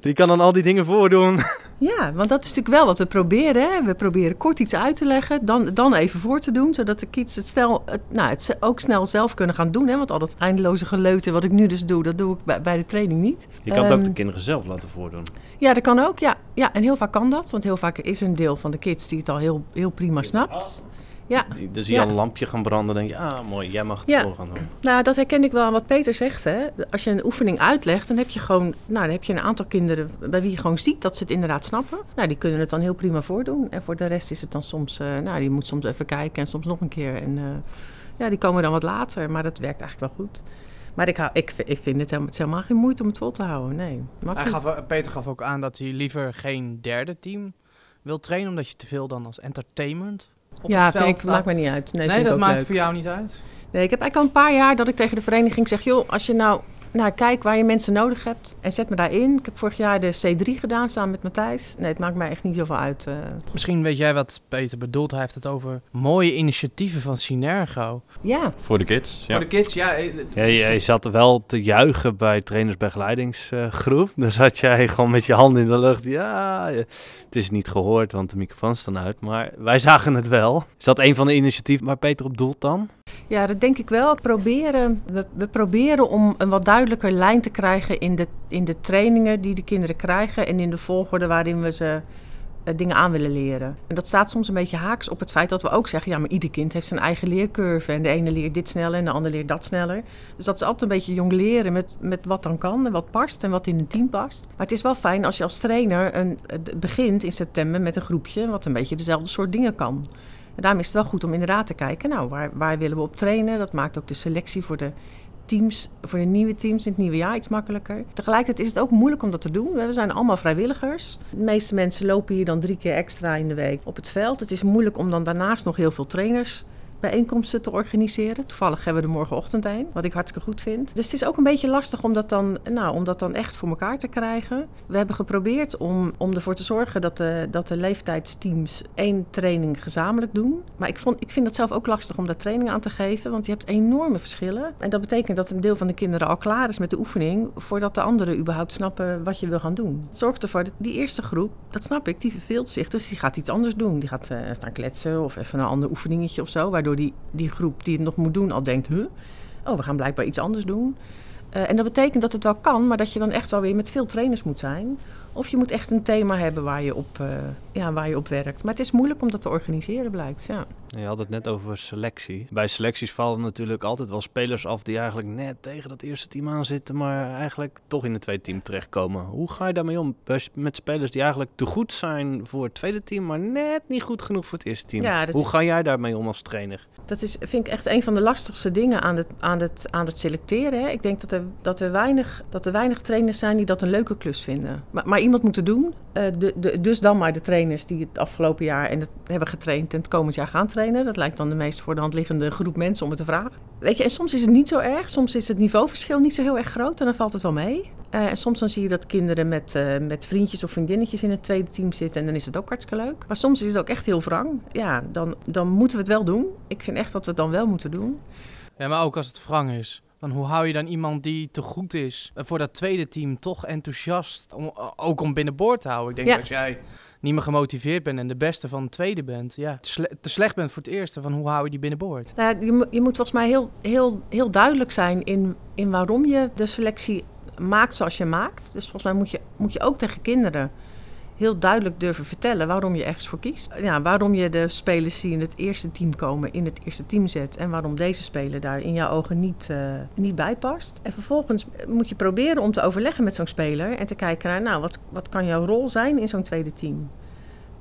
Die kan dan al die dingen voordoen. Ja, want dat is natuurlijk wel wat we proberen. Hè? We proberen kort iets uit te leggen, dan, dan even voor te doen, zodat de kids het, snel, het, nou, het ook snel zelf kunnen gaan doen. Hè? Want al dat eindeloze geleuten wat ik nu dus doe, dat doe ik bij, bij de training niet. Je kan het ook Ehm, de kinderen zelf laten voordoen. Ja, dat kan ook. Ja. ja, en heel vaak kan dat. Want heel vaak is er een deel van de kids die het al heel, heel prima snapt. Ja, zie je ja. al een lampje gaan branden. Denk je, ah mooi, jij mag het Ja. voor gaan doen. nou dat herken ik wel aan wat Peter zegt. Hè. Als je een oefening uitlegt, dan heb je gewoon nou, dan heb je een aantal kinderen bij wie je gewoon ziet dat ze het inderdaad snappen. Nou, die kunnen het dan heel prima voordoen. En voor de rest is het dan soms, eh, nou, die moet soms even kijken en soms nog een keer. En eh, ja, die komen dan wat later, maar dat werkt eigenlijk wel goed. Maar ik, hou, ik, ik vind het helemaal, het is helemaal geen moeite om het vol te houden. Nee, Hij gaf, Peter gaf ook aan dat hij liever geen derde team wil trainen, omdat je te veel dan als entertainment op ja, het veld ik, maakt me niet uit. Nee, dat maakt leuk. voor jou niet uit. Nee, ik heb eigenlijk al een paar jaar dat ik tegen de vereniging zeg... joh, als je nou, nou kijk waar je mensen nodig hebt en zet me daarin. Ik heb vorig jaar de C3 gedaan samen met Matthijs. Nee, het maakt mij echt niet zoveel uit. eh. Misschien weet jij wat Peter bedoelt. Hij heeft het over mooie initiatieven van Synergo. ja, Voor de kids, ja. Voor de kids, ja. eh, Ja, jij zat wel te juichen bij trainersbegeleidingsgroep. Dan zat jij gewoon met je handen in de lucht. Ja, het is niet gehoord, want de microfoons staan uit. Maar wij zagen het wel. Is dat een van de initiatieven waar Peter op doelt dan? Ja, dat denk ik wel. Proberen, we, we proberen om een wat duidelijker lijn te krijgen in de, in de trainingen die de kinderen krijgen en in de volgorde waarin we ze eh, dingen aan willen leren. En dat staat soms een beetje haaks op het feit dat we ook zeggen: ja, maar ieder kind heeft zijn eigen leercurve. En de ene leert dit sneller en de ander leert dat sneller. Dus dat is altijd een beetje jong leren met, met wat dan kan en wat past en wat in een team past. Maar het is wel fijn als je als trainer een, begint in september met een groepje wat een beetje dezelfde soort dingen kan. En daarom is het wel goed om inderdaad te kijken, nou, waar, waar willen we op trainen? Dat maakt ook de selectie voor de teams, voor de nieuwe teams in het nieuwe jaar iets makkelijker. Tegelijkertijd is het ook moeilijk om dat te doen. We zijn allemaal vrijwilligers. De meeste mensen lopen hier dan drie keer extra in de week op het veld. Het is moeilijk om dan daarnaast nog heel veel trainers bijeenkomsten te organiseren. Toevallig hebben we er morgenochtend een, wat ik hartstikke goed vind. Dus het is ook een beetje lastig om dat dan, nou, om dat dan echt voor elkaar te krijgen. We hebben geprobeerd om, om ervoor te zorgen dat de, dat de leeftijdsteams één training gezamenlijk doen. Maar ik, vond, ik vind het zelf ook lastig om daar training aan te geven, want je hebt enorme verschillen. En dat betekent dat een deel van de kinderen al klaar is met de oefening, voordat de anderen überhaupt snappen wat je wil gaan doen. Het zorgt ervoor dat die eerste groep, dat snap ik, die verveelt zich. Dus die gaat iets anders doen. Die gaat uh, staan kletsen of even een ander oefeningetje of zo, waardoor die, die groep die het nog moet doen al denkt, huh? oh, we gaan blijkbaar iets anders doen. Uh, en dat betekent dat het wel kan, maar dat je dan echt wel weer met veel trainers moet zijn. Of je moet echt een thema hebben waar je op, uh, ja, waar je op werkt. Maar het is moeilijk om dat te organiseren, blijkt. Ja. Je had het net over selectie. Bij selecties vallen natuurlijk altijd wel spelers af die eigenlijk net tegen dat eerste team aan zitten, maar eigenlijk toch in het tweede team terechtkomen. Hoe ga je daarmee om met spelers die eigenlijk te goed zijn voor het tweede team, maar net niet goed genoeg voor het eerste team? Ja, Hoe ga jij daarmee om als trainer? Dat is, vind ik echt een van de lastigste dingen aan het, aan het, aan het selecteren. Hè. Ik denk dat er, dat, er weinig, dat er weinig trainers zijn die dat een leuke klus vinden. Maar, maar iemand moet het doen. Uh, de, de, dus dan maar de trainers die het afgelopen jaar en het hebben getraind en het komend jaar gaan trainen. Dat lijkt dan de meest voor de hand liggende groep mensen om het te vragen. Weet je, en soms is het niet zo erg. Soms is het niveauverschil niet zo heel erg groot en dan valt het wel mee. Uh, en soms dan zie je dat kinderen met, uh, met vriendjes of vriendinnetjes in het tweede team zitten en dan is het ook hartstikke leuk. Maar soms is het ook echt heel wrang. Ja, dan, dan moeten we het wel doen. Ik vind echt dat we het dan wel moeten doen. Ja, maar ook als het wrang is. Dan hoe hou je dan iemand die te goed is voor dat tweede team toch enthousiast, om, ook om binnenboord te houden? Ik denk dat als jij niet meer gemotiveerd bent en de beste van het tweede bent, ja, te, slecht bent voor het eerste, van hoe hou je die binnenboord? Nou, je, je moet volgens mij heel, heel, heel duidelijk zijn in, in waarom je de selectie maakt zoals je maakt. Dus volgens mij moet je, moet je ook tegen kinderen heel duidelijk durven vertellen waarom je ergens voor kiest. Ja, waarom je de spelers die in het eerste team komen in het eerste team zet. En waarom deze speler daar in jouw ogen niet, uh, niet bij past. En vervolgens moet je proberen om te overleggen met zo'n speler. En te kijken naar, nou, wat, wat kan jouw rol zijn in zo'n tweede team?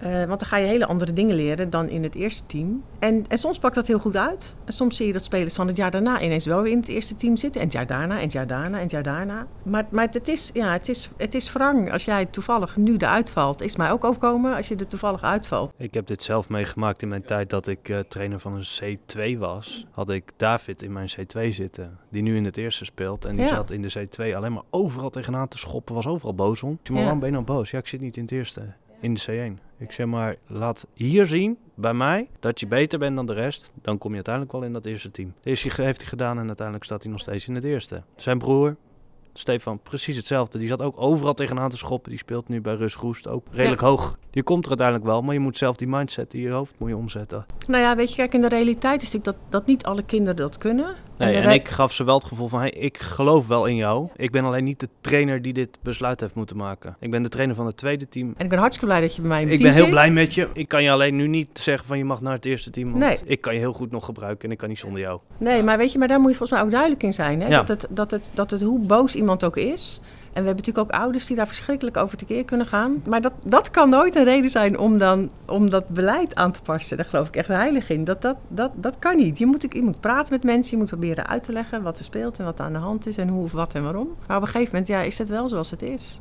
Uh, want dan ga je hele andere dingen leren dan in het eerste team. En, en soms pakt dat heel goed uit. En soms zie je dat spelers van het jaar daarna ineens wel weer in het eerste team zitten. En het jaar daarna, en het jaar daarna, en het jaar daarna. Maar, maar het, is, ja, het, is, het is wrang als jij toevallig nu eruit valt. Is mij ook overkomen als je er toevallig uitvalt. Ik heb dit zelf meegemaakt in mijn tijd dat ik uh, trainer van een C2 was. Had ik David in mijn C2 zitten, die nu in het eerste speelt. En die ja. zat in de C2 alleen maar overal tegenaan te schoppen. Was overal boos om. Maar waarom ben je nou boos? Ja, ik zit niet in het eerste, in de C1. Ik zeg maar, laat hier zien bij mij dat je beter bent dan de rest. Dan kom je uiteindelijk wel in dat eerste team. Deze heeft hij gedaan en uiteindelijk staat hij nog steeds in het eerste. Zijn broer, Stefan, precies hetzelfde. Die zat ook overal tegenaan te schoppen. Die speelt nu bij Rus Roest ook redelijk hoog. Je komt er uiteindelijk wel, maar je moet zelf die mindset in je hoofd moet je omzetten. Nou ja, weet je, kijk, in de realiteit is natuurlijk dat, dat niet alle kinderen dat kunnen. Nee, en, ik gaf ze wel het gevoel van, hey, ik geloof wel in jou. Ik ben alleen niet de trainer die dit besluit heeft moeten maken. Ik ben de trainer van het tweede team. En ik ben hartstikke blij dat je bij mij in Ik ben heel blij met je. Ik kan je alleen nu niet zeggen van, je mag naar het eerste team. Want nee. ik kan je heel goed nog gebruiken en ik kan niet zonder jou. Nee, maar weet je, maar daar moet je volgens mij ook duidelijk in zijn. Hè? Ja. Dat, het, dat, het, dat het, hoe boos iemand ook is... En we hebben natuurlijk ook ouders die daar verschrikkelijk over tekeer kunnen gaan. Maar dat, dat kan nooit een reden zijn om, dan, om dat beleid aan te passen. Daar geloof ik echt heilig in. Dat, dat, dat, dat kan niet. Je moet, je moet praten met mensen, je moet proberen uit te leggen wat er speelt en wat er aan de hand is en hoe of wat en waarom. Maar op een gegeven moment ja, is het wel zoals het is.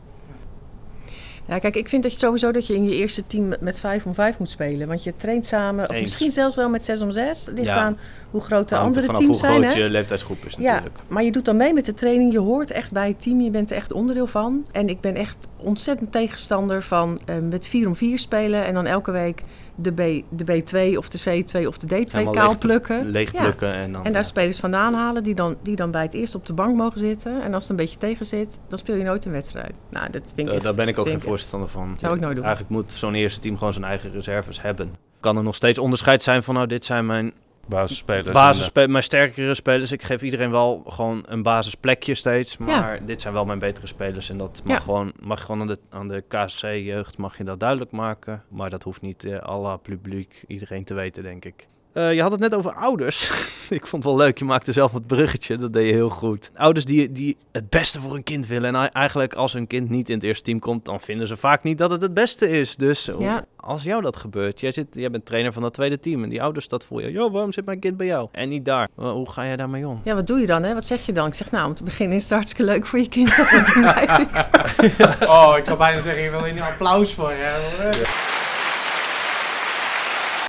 Ja, kijk, ik vind dat je sowieso dat je in je eerste team met 5 om 5 moet spelen. Want je traint samen, of misschien zelfs wel met 6 om 6. Ligt ja. aan hoe groot de andere teams zijn. Hoe groot je leeftijdsgroep is natuurlijk. Ja, maar je doet dan mee met de training. Je hoort echt bij het team. Je bent er echt onderdeel van. En ik ben echt ontzettend tegenstander van uh, met 4 om 4 spelen. En dan elke week de, B, de B2 of de C2 of de D2 Helemaal kaal plukken. Leeg plukken. En, dan, en daar spelers vandaan halen die dan, die dan bij het eerst op de bank mogen zitten. En als het een beetje tegen zit, dan speel je nooit een wedstrijd. Nou, dat vind ik echt, Daar ben ik ook geen voorstander van. Zou ik nooit doen. Eigenlijk moet zo'n eerste team gewoon zijn eigen reserves hebben. Kan er nog steeds onderscheid zijn van, nou, dit zijn mijn Basisspelers. Basisspelers, mijn sterkere spelers. Ik geef iedereen wel gewoon een basisplekje steeds. Maar dit zijn wel mijn betere spelers. En dat mag Ja. gewoon, mag gewoon aan de, aan de KSC-jeugd mag je dat duidelijk maken. Maar dat hoeft niet uh, alle publiek, iedereen te weten, denk ik. Uh, je had het net over ouders. ik vond het wel leuk. Je maakte zelf het bruggetje. Dat deed je heel goed. Ouders die, die het beste voor hun kind willen. En eigenlijk als hun kind niet in het eerste team komt, dan vinden ze vaak niet dat het het beste is. Dus Ja. als jou dat gebeurt, jij, zit, jij bent trainer van dat tweede team. En die ouders dat voor je. Joh, waarom zit mijn kind bij jou? En niet daar. Hoe ga jij daarmee om? Ja, wat doe je dan? Hè? Wat zeg je dan? Ik zeg, nou, om te beginnen is het hartstikke leuk voor je kind dat het bij mij zit. Oh, ik zou bijna zeggen, je wil een applaus voor je.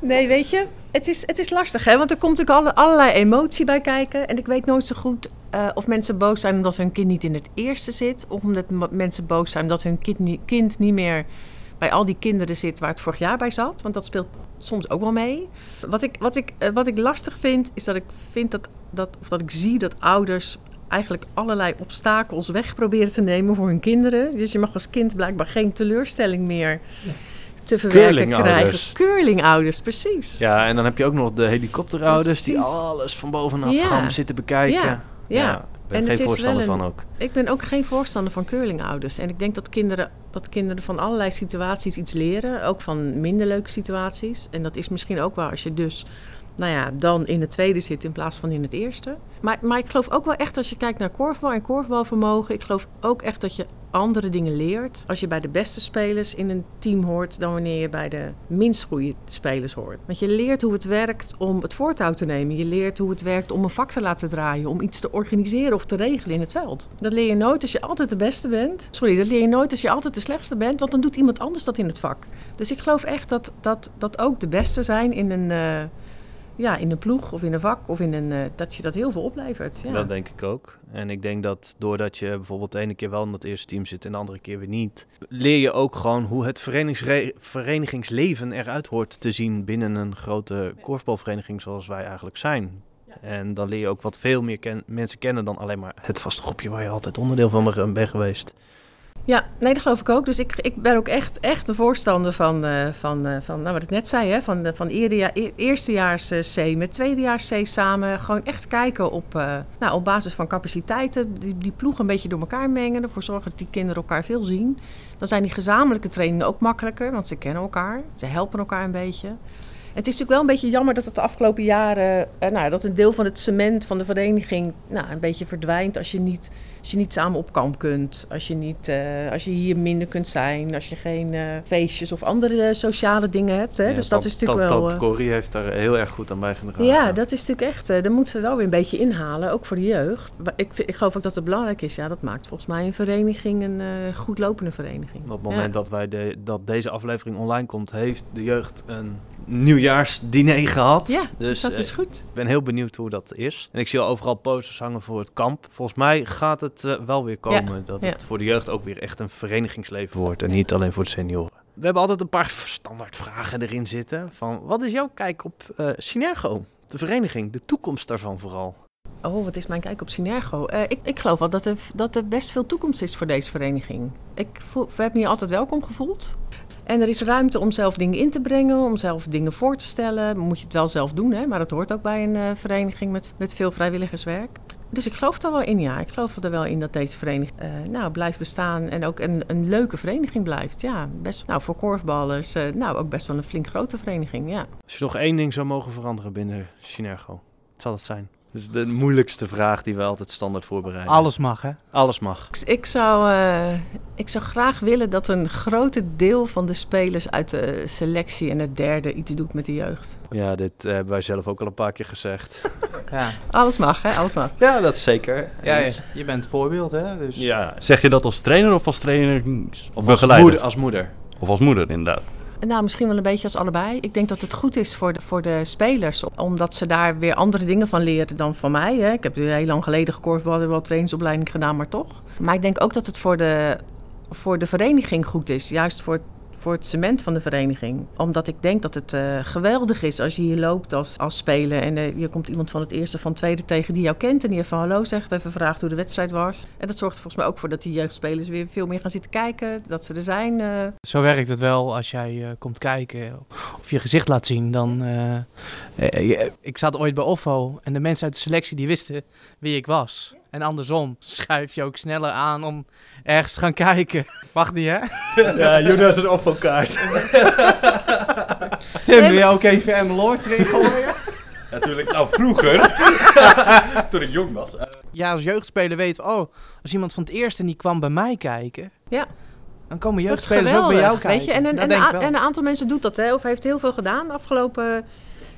Nee, weet je, het is, het is lastig, hè? Want er komt natuurlijk alle, allerlei emotie bij kijken. En ik weet nooit zo goed uh, of mensen boos zijn omdat hun kind niet in het eerste zit. Of omdat mensen boos zijn omdat hun kind niet, kind niet meer bij al die kinderen zit waar het vorig jaar bij zat. Want dat speelt soms ook wel mee. Wat ik, wat ik, uh, wat ik lastig vind, is dat ik vind dat, dat, of dat ik zie dat ouders eigenlijk allerlei obstakels weg proberen te nemen voor hun kinderen. Dus je mag als kind blijkbaar geen teleurstelling meer te verwerken krijgen. Curlingouders, precies. Ja, en dan heb je ook nog de helikopterouders die alles van bovenaf Ja. gaan zitten bekijken. Ja, ja. ik ben En geen voorstander wel een- van ook. Ik ben ook geen voorstander van curlingouders. En ik denk dat kinderen, dat kinderen van allerlei situaties iets leren. Ook van minder leuke situaties. En dat is misschien ook waar als je dus nou ja, dan in het tweede zit in plaats van in het eerste. Maar, maar ik geloof ook wel echt als je kijkt naar korfbal en korfbalvermogen. Ik geloof ook echt dat je andere dingen leert. Als je bij de beste spelers in een team hoort, dan wanneer je bij de minst goede spelers hoort. Want je leert hoe het werkt om het voortouw te nemen. Je leert hoe het werkt om een vak te laten draaien. Om iets te organiseren of te regelen in het veld. Dat leer je nooit als je altijd de beste bent. Sorry, dat leer je nooit als je altijd de slechtste bent. Want dan doet iemand anders dat in het vak. Dus ik geloof echt dat, dat, dat ook de beste zijn in een... eh, ja, in een ploeg of in een vak of in een, eh, dat je dat heel veel oplevert. Ja. Dat denk ik ook. En ik denk dat doordat je bijvoorbeeld de ene keer wel in het eerste team zit en de andere keer weer niet, leer je ook gewoon hoe het verenigingsleven eruit hoort te zien binnen een grote korfbalvereniging zoals wij eigenlijk zijn. En dan leer je ook wat veel meer ken- mensen kennen dan alleen maar het vaste groepje waar je altijd onderdeel van be- bent geweest. Ja, nee, dat geloof ik ook. Dus ik, ik ben ook echt, echt een voorstander van, eh, van, eh, van nou, wat ik net zei, hè, van, de- van e- eerstejaars eh, C met tweedejaars C samen. Gewoon echt kijken op, eh, nou, op basis van capaciteiten, die, die ploeg een beetje door elkaar mengen. Ervoor zorgen dat die kinderen elkaar veel zien. Dan zijn die gezamenlijke trainingen ook makkelijker, want ze kennen elkaar. Ze helpen elkaar een beetje. Het is natuurlijk wel een beetje jammer dat het de afgelopen jaren, eh, nou, dat een deel van het cement van de vereniging nou, een beetje verdwijnt als je niet, als je niet samen op kamp kunt. Als je, niet, eh, als je hier minder kunt zijn, als je geen eh, feestjes of andere eh, sociale dingen hebt. Hè? Ja, dus dat, is natuurlijk dat, wel... Dat Corrie heeft daar heel erg goed aan bijgedragen. ja, dat is natuurlijk echt, daar moeten we wel weer een beetje inhalen, ook voor de jeugd. Ik, ik geloof ook dat het belangrijk is, ja, dat maakt volgens mij een vereniging een goed lopende vereniging. Op het Ja. moment dat, wij de, dat deze aflevering online komt, heeft de jeugd een nieuwjaarsdiner gehad. Ja, dus dat eh, is goed. Ik ben heel benieuwd hoe dat is. En ik zie al overal posters hangen voor het kamp. Volgens mij gaat het eh, wel weer komen dat ja. het voor de jeugd ook weer echt een verenigingsleven wordt. En niet alleen voor de senioren. We hebben altijd een paar standaard vragen erin zitten. Van wat is jouw kijk op eh Synergo? De vereniging, de toekomst daarvan vooral. Oh, wat is mijn kijk op Synergo? Eh, ik, ik geloof wel dat er, dat er best veel toekomst is voor deze vereniging. Ik voel, we me hier altijd welkom gevoeld. En er is ruimte om zelf dingen in te brengen, om zelf dingen voor te stellen. Moet je het wel zelf doen, hè? maar dat hoort ook bij een eh, vereniging met, met veel vrijwilligerswerk. Dus ik geloof er wel in, ja. Ik geloof er wel in dat deze vereniging eh, nou, blijft bestaan en ook een, een leuke vereniging blijft. Ja, best, nou, voor korfballers, nou, ook best wel een flink grote vereniging, ja. Als je nog één ding zou mogen veranderen binnen Synergo, wat zal het zijn? Dat is de moeilijkste vraag die we altijd standaard voorbereiden. Alles mag, hè? Alles mag. Ik, ik zou, eh, ik zou graag willen dat een grote deel van de spelers uit de selectie en het derde iets doet met de jeugd. Ja, dit eh, hebben wij zelf ook al een paar keer gezegd. Ja, Alles mag, hè? Alles mag. ja, dat is zeker. ja je, je bent voorbeeld, hè? Dus Ja, Zeg je dat als trainer of als trainer of als begeleider? moeder, als moeder. Of als moeder, inderdaad. Nou, misschien wel een beetje als allebei. Ik denk dat het goed is voor de, voor de spelers, omdat ze daar weer andere dingen van leren dan van mij. Hè. Ik heb heel lang geleden gekorfbald en wel trainingsopleiding gedaan, maar toch. Maar ik denk ook dat het voor de, voor de vereniging goed is. Juist voor, voor het cement van de vereniging. Omdat ik denk dat het uh, geweldig is als je hier loopt als, als speler en uh, hier komt iemand van het eerste van het tweede tegen die jou kent en die even hallo zegt, even vraagt hoe de wedstrijd was. En dat zorgt er volgens mij ook voor dat die jeugdspelers weer veel meer gaan zitten kijken, dat ze er zijn. Uh. Zo werkt het wel als jij komt kijken of je gezicht laat zien. Dan, ik zat ooit bij Offo en de mensen uit de selectie die wisten wie ik was. En andersom schuif je ook sneller aan om ergens gaan kijken. Mag niet, hè? Ja, Jonas een opvalkaart. Tim, wil je ook even Emmeloord erin gooien? Natuurlijk, nou vroeger, toen ik jong was. Ja, als jeugdspeler weet oh, als iemand van het eerste niet kwam bij mij kijken... Ja. Dan komen jeugdspelers ook bij jou kijken. Weet je? En, een, en, en een aantal mensen doet dat, hè, of heeft heel veel gedaan de afgelopen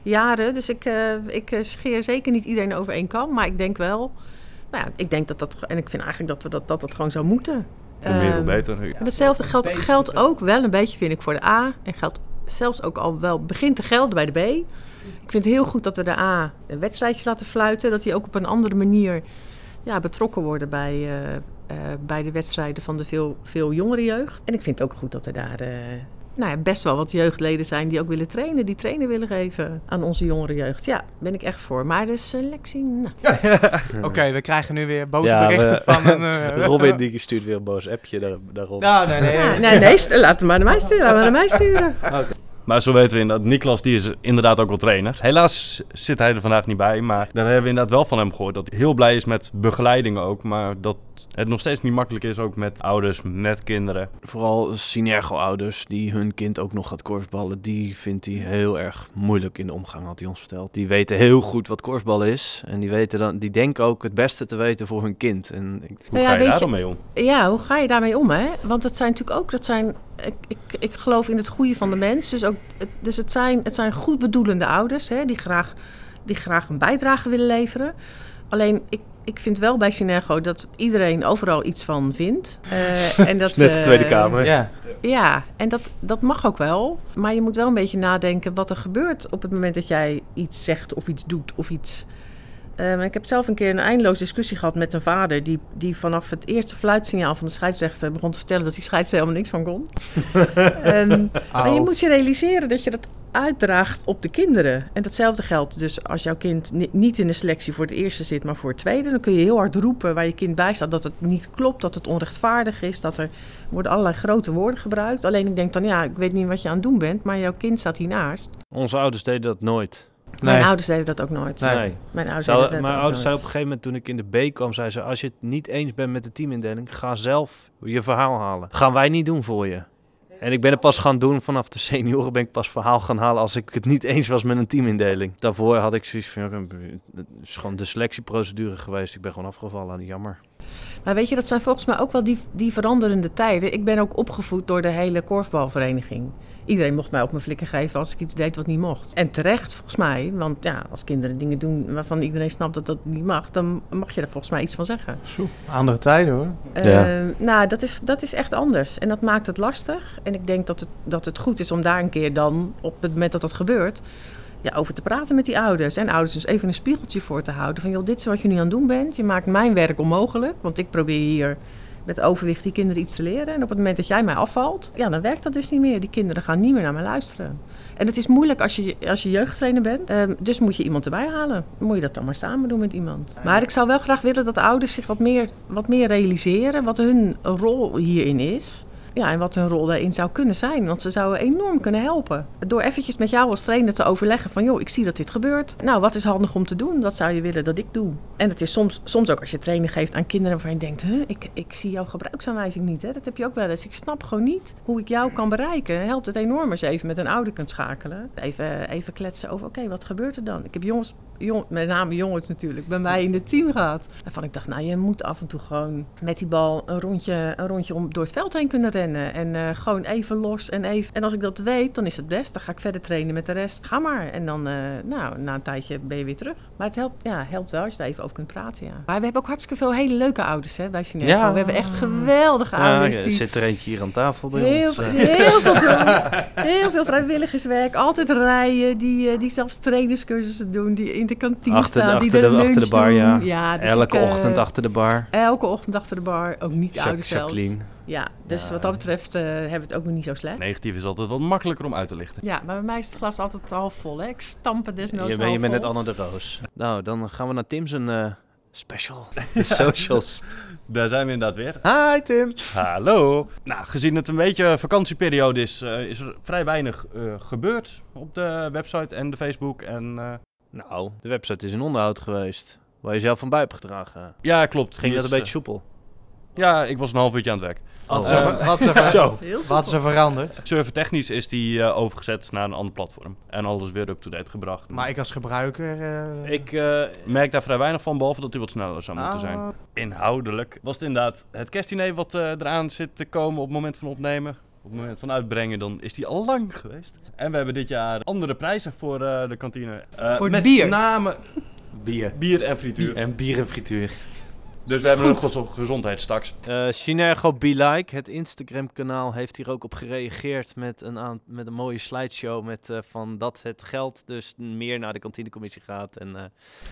jaren. Dus ik, uh, ik scheer zeker niet iedereen over één kam. Maar ik denk wel nou ja, ik denk dat dat, en ik vind eigenlijk dat we dat, dat, dat gewoon zou moeten. Hoe meer, hoe ehm, beter. En hetzelfde geldt, geldt ook wel een beetje, vind ik, voor de A. En geldt zelfs ook al wel begint te gelden bij de B. Ik vind het heel goed dat we de A wedstrijdjes laten fluiten. Dat die ook op een andere manier ja, betrokken worden bij, uh, uh, bij de wedstrijden van de veel, veel jongere jeugd. En ik vind het ook goed dat er daar uh, nou ja, best wel wat jeugdleden zijn die ook willen trainen, die trainen willen geven aan onze jongere jeugd. Ja, ben ik echt voor. Maar de selectie, nou. Oké, we krijgen nu weer boze berichten van een... Uh, Robin die stuurt weer een boos appje daar, daarop. Nou, nee, nee. Ja, nee, nee, laat hem maar naar mij sturen. Laat maar naar mij sturen. Okay. Maar zo weten we inderdaad, Niklas die is inderdaad ook wel trainer. Helaas zit hij er vandaag niet bij, maar daar hebben we inderdaad wel van hem gehoord. Dat hij heel blij is met begeleiding ook, maar dat het nog steeds niet makkelijk is ook met ouders, met kinderen. Vooral Synergo-ouders die hun kind ook nog gaat korfballen, die vindt hij heel erg moeilijk in de omgang, had hij ons verteld. Die weten heel goed wat korfbal is en die, weten dan, die denken ook het beste te weten voor hun kind. En ik... Hoe nou ja, ga je daar dan mee om? Ja, hoe ga je daarmee om? Hè? Want het zijn natuurlijk ook, dat zijn ik, ik, ik geloof in het goede van de mens. Dus, ook, dus het, zijn, het zijn goed bedoelende ouders hè, die, graag, die graag een bijdrage willen leveren. Alleen ik, ik vind wel bij Synergo dat iedereen overal iets van vindt. Uh, en dat, Net de Tweede Kamer. Ja, ja en dat, dat mag ook wel. Maar je moet wel een beetje nadenken wat er gebeurt op het moment dat jij iets zegt of iets doet of iets uh, ik heb zelf een keer een eindeloze discussie gehad met een vader... die, die vanaf het eerste fluitsignaal van de scheidsrechter begon te vertellen... dat die scheidsrechter helemaal niks van kon. um, en je moet je realiseren dat je dat uitdraagt op de kinderen. En datzelfde geldt dus als jouw kind niet in de selectie voor het eerste zit... maar voor het tweede. Dan kun je heel hard roepen waar je kind bij staat... dat het niet klopt, dat het onrechtvaardig is... dat er worden allerlei grote woorden gebruikt. Alleen ik denk dan, ja, ik weet niet wat je aan het doen bent... maar jouw kind staat hiernaast. Onze ouders deden dat nooit. Mijn ouders deden dat ook nooit. Nee. Mijn ouders Zou, deden dat mijn ouders zeiden op een gegeven moment, toen ik in de B kwam, zei ze... als je het niet eens bent met de teamindeling, ga zelf je verhaal halen. Gaan wij niet doen voor je. En ik ben het pas gaan doen vanaf de senioren ben ik pas verhaal gaan halen als ik het niet eens was met een teamindeling. Daarvoor had ik zoiets van, het is gewoon de selectieprocedure geweest. Ik ben gewoon afgevallen, jammer. Maar weet je, dat zijn volgens mij ook wel die, die veranderende tijden. Ik ben ook opgevoed door de hele korfbalvereniging. Iedereen mocht mij ook mijn flikken geven als ik iets deed wat niet mocht. En terecht, volgens mij. Want ja, als kinderen dingen doen waarvan iedereen snapt dat dat niet mag, dan mag je er volgens mij iets van zeggen. Zo, andere tijden hoor. Uh, ja. Nou, dat is, dat is echt anders. En dat maakt het lastig. En ik denk dat het, dat het goed is om daar een keer dan, op het moment dat dat gebeurt, ja, over te praten met die ouders. En ouders dus even een spiegeltje voor te houden. Van joh, dit is wat je nu aan het doen bent. Je maakt mijn werk onmogelijk. Want ik probeer hier met overwicht die kinderen iets te leren. En op het moment dat jij mij afvalt, ja, dan werkt dat dus niet meer. Die kinderen gaan niet meer naar mij luisteren. En het is moeilijk als je, als je jeugdtrainer bent. Um, dus moet je iemand erbij halen. Dan moet je dat dan maar samen doen met iemand. Maar ik zou wel graag willen dat de ouders zich wat meer, wat meer realiseren wat hun rol hierin is. Ja, en wat hun rol daarin zou kunnen zijn. Want ze zouden enorm kunnen helpen. Door eventjes met jou als trainer te overleggen van... joh, ik zie dat dit gebeurt. Nou, wat is handig om te doen? Wat zou je willen dat ik doe? En het is soms, soms ook als je training geeft aan kinderen... waarvan je denkt, huh, ik, ik zie jouw gebruiksaanwijzing niet. Hè? Dat heb je ook wel eens. Ik snap gewoon niet hoe ik jou kan bereiken. Helpt het enorm als je even met een ouder kunt schakelen. Even, even kletsen over, oké, wat gebeurt er dan? Ik heb jongens, jong, met name jongens natuurlijk, bij mij in het team gehad. Waarvan ik dacht, nou, je moet af en toe gewoon met die bal een rondje, een rondje om, door het veld heen kunnen rennen en uh, gewoon even los en even. En als ik dat weet, dan is het best. Dan ga ik verder trainen met de rest. Ga maar. En dan, uh, nou, na een tijdje ben je weer terug. Maar het helpt, ja, helpt wel als je daar even over kunt praten, ja. Maar we hebben ook hartstikke veel hele leuke ouders, hè, bij. Ja. We hebben echt geweldige ja, ouders. Ja, die... zit er eentje hier aan tafel bij heel, ons. Heel, veel, heel veel vrijwilligerswerk. Altijd rijden. Die, uh, die zelfs trainerscursussen doen. Die in de kantine achter, staan. Achter die de, de, achter de bar, doen. ja. ja dus elke ik, ochtend achter de bar. Elke ochtend achter de bar. Ook niet de ouders zelfs. Jacqueline. Ja, dus Ja. wat dat betreft eh, hebben we het ook nog niet zo slecht. Negatief is altijd wat makkelijker om uit te lichten. Ja, maar bij mij is het glas altijd half vol. Hè? Ik stamp het desnoods Je, bent- je bent net. Anne de Roos. Nou, dan gaan we naar Tim's een eh, special. De socials. Daar zijn we inderdaad weer. Hi Tim. Hallo. Nou, gezien het een beetje vakantieperiode is, eh, is er vrij weinig eh, gebeurd op de website en de Facebook. En, eh, Nou, de website is in onderhoud geweest. Waar je zelf van bij hebt gedragen. ja, klopt. Ging dat een is, beetje soepel? ja, ik was een half uurtje aan het werk. Wat, Oh. is er, wat, wat er veranderd? Servertechnisch is die eh, overgezet naar een ander platform. En alles weer up-to-date gebracht. Maar ik als gebruiker... eh, Ik, eh, merk daar vrij weinig van, behalve dat hij wat sneller zou moeten zijn. ah, Inhoudelijk was het inderdaad het kerstdiner wat eh, eraan zit te komen op het moment van opnemen. Op het moment van uitbrengen, dan is die al lang geweest. En we hebben dit jaar andere prijzen voor eh, de kantine. Eh, Voor met bier. name bier. bier en frituur. En bier en frituur. Dus we hebben een gezo- gezondheidstaks. Eh Synergo Be Like, het Instagram-kanaal, heeft hier ook op gereageerd met een, aan, met een mooie slideshow. Met eh, van dat het geld dus meer naar de kantinecommissie gaat. En, eh,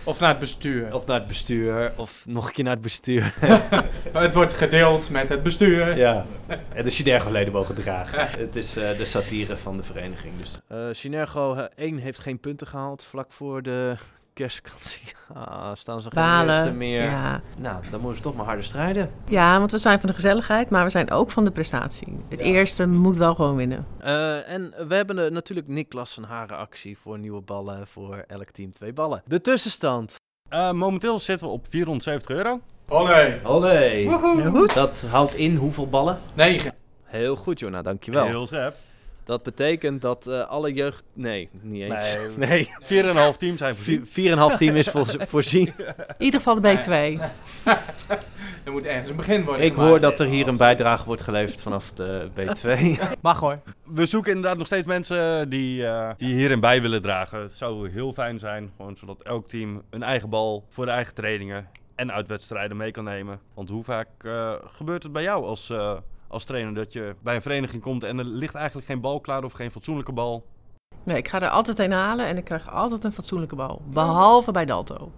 of naar het bestuur. of naar het bestuur, of nog een keer naar het bestuur. Het wordt gedeeld met het bestuur. ja, en de Synergo-leden mogen dragen. het is eh, de satire van de vereniging. Dus. Eh Synergo eh, 1 heeft geen punten gehaald vlak voor de kerstvakantie. Ah, staan ze geen meer. Ja. Nou, dan moeten ze toch maar harder strijden. ja, want we zijn van de gezelligheid, maar we zijn ook van de prestatie. Het Ja. eerste moet wel gewoon winnen. Eh, en we hebben natuurlijk Niklas een haren actie voor nieuwe ballen voor elk team twee ballen. De tussenstand. Eh, momenteel zitten we op 470 euro. Oh nee. Olé. Heel goed. Dat houdt in hoeveel ballen? 9. Heel goed, Jona, dankjewel. Heel scherp. Dat betekent dat eh, alle jeugd... Nee, niet eens. Nee. 4,5 team zijn voorzien. Vier- 4,5 team is vo- voorzien. In ieder geval de B2. Er moet ergens een begin worden Ik gemaakt. hoor dat er hier een bijdrage wordt geleverd vanaf de B2. Mag hoor. We zoeken inderdaad nog steeds mensen die, eh, die hierin bij willen dragen. Het zou heel fijn zijn, gewoon zodat elk team een eigen bal voor de eigen trainingen en uitwedstrijden mee kan nemen. Want hoe vaak eh, gebeurt het bij jou als, eh, als trainer dat je bij een vereniging komt en er ligt eigenlijk geen bal klaar of geen fatsoenlijke bal? Nee, ik ga er altijd een halen en ik krijg altijd een fatsoenlijke bal. Behalve bij Dalto.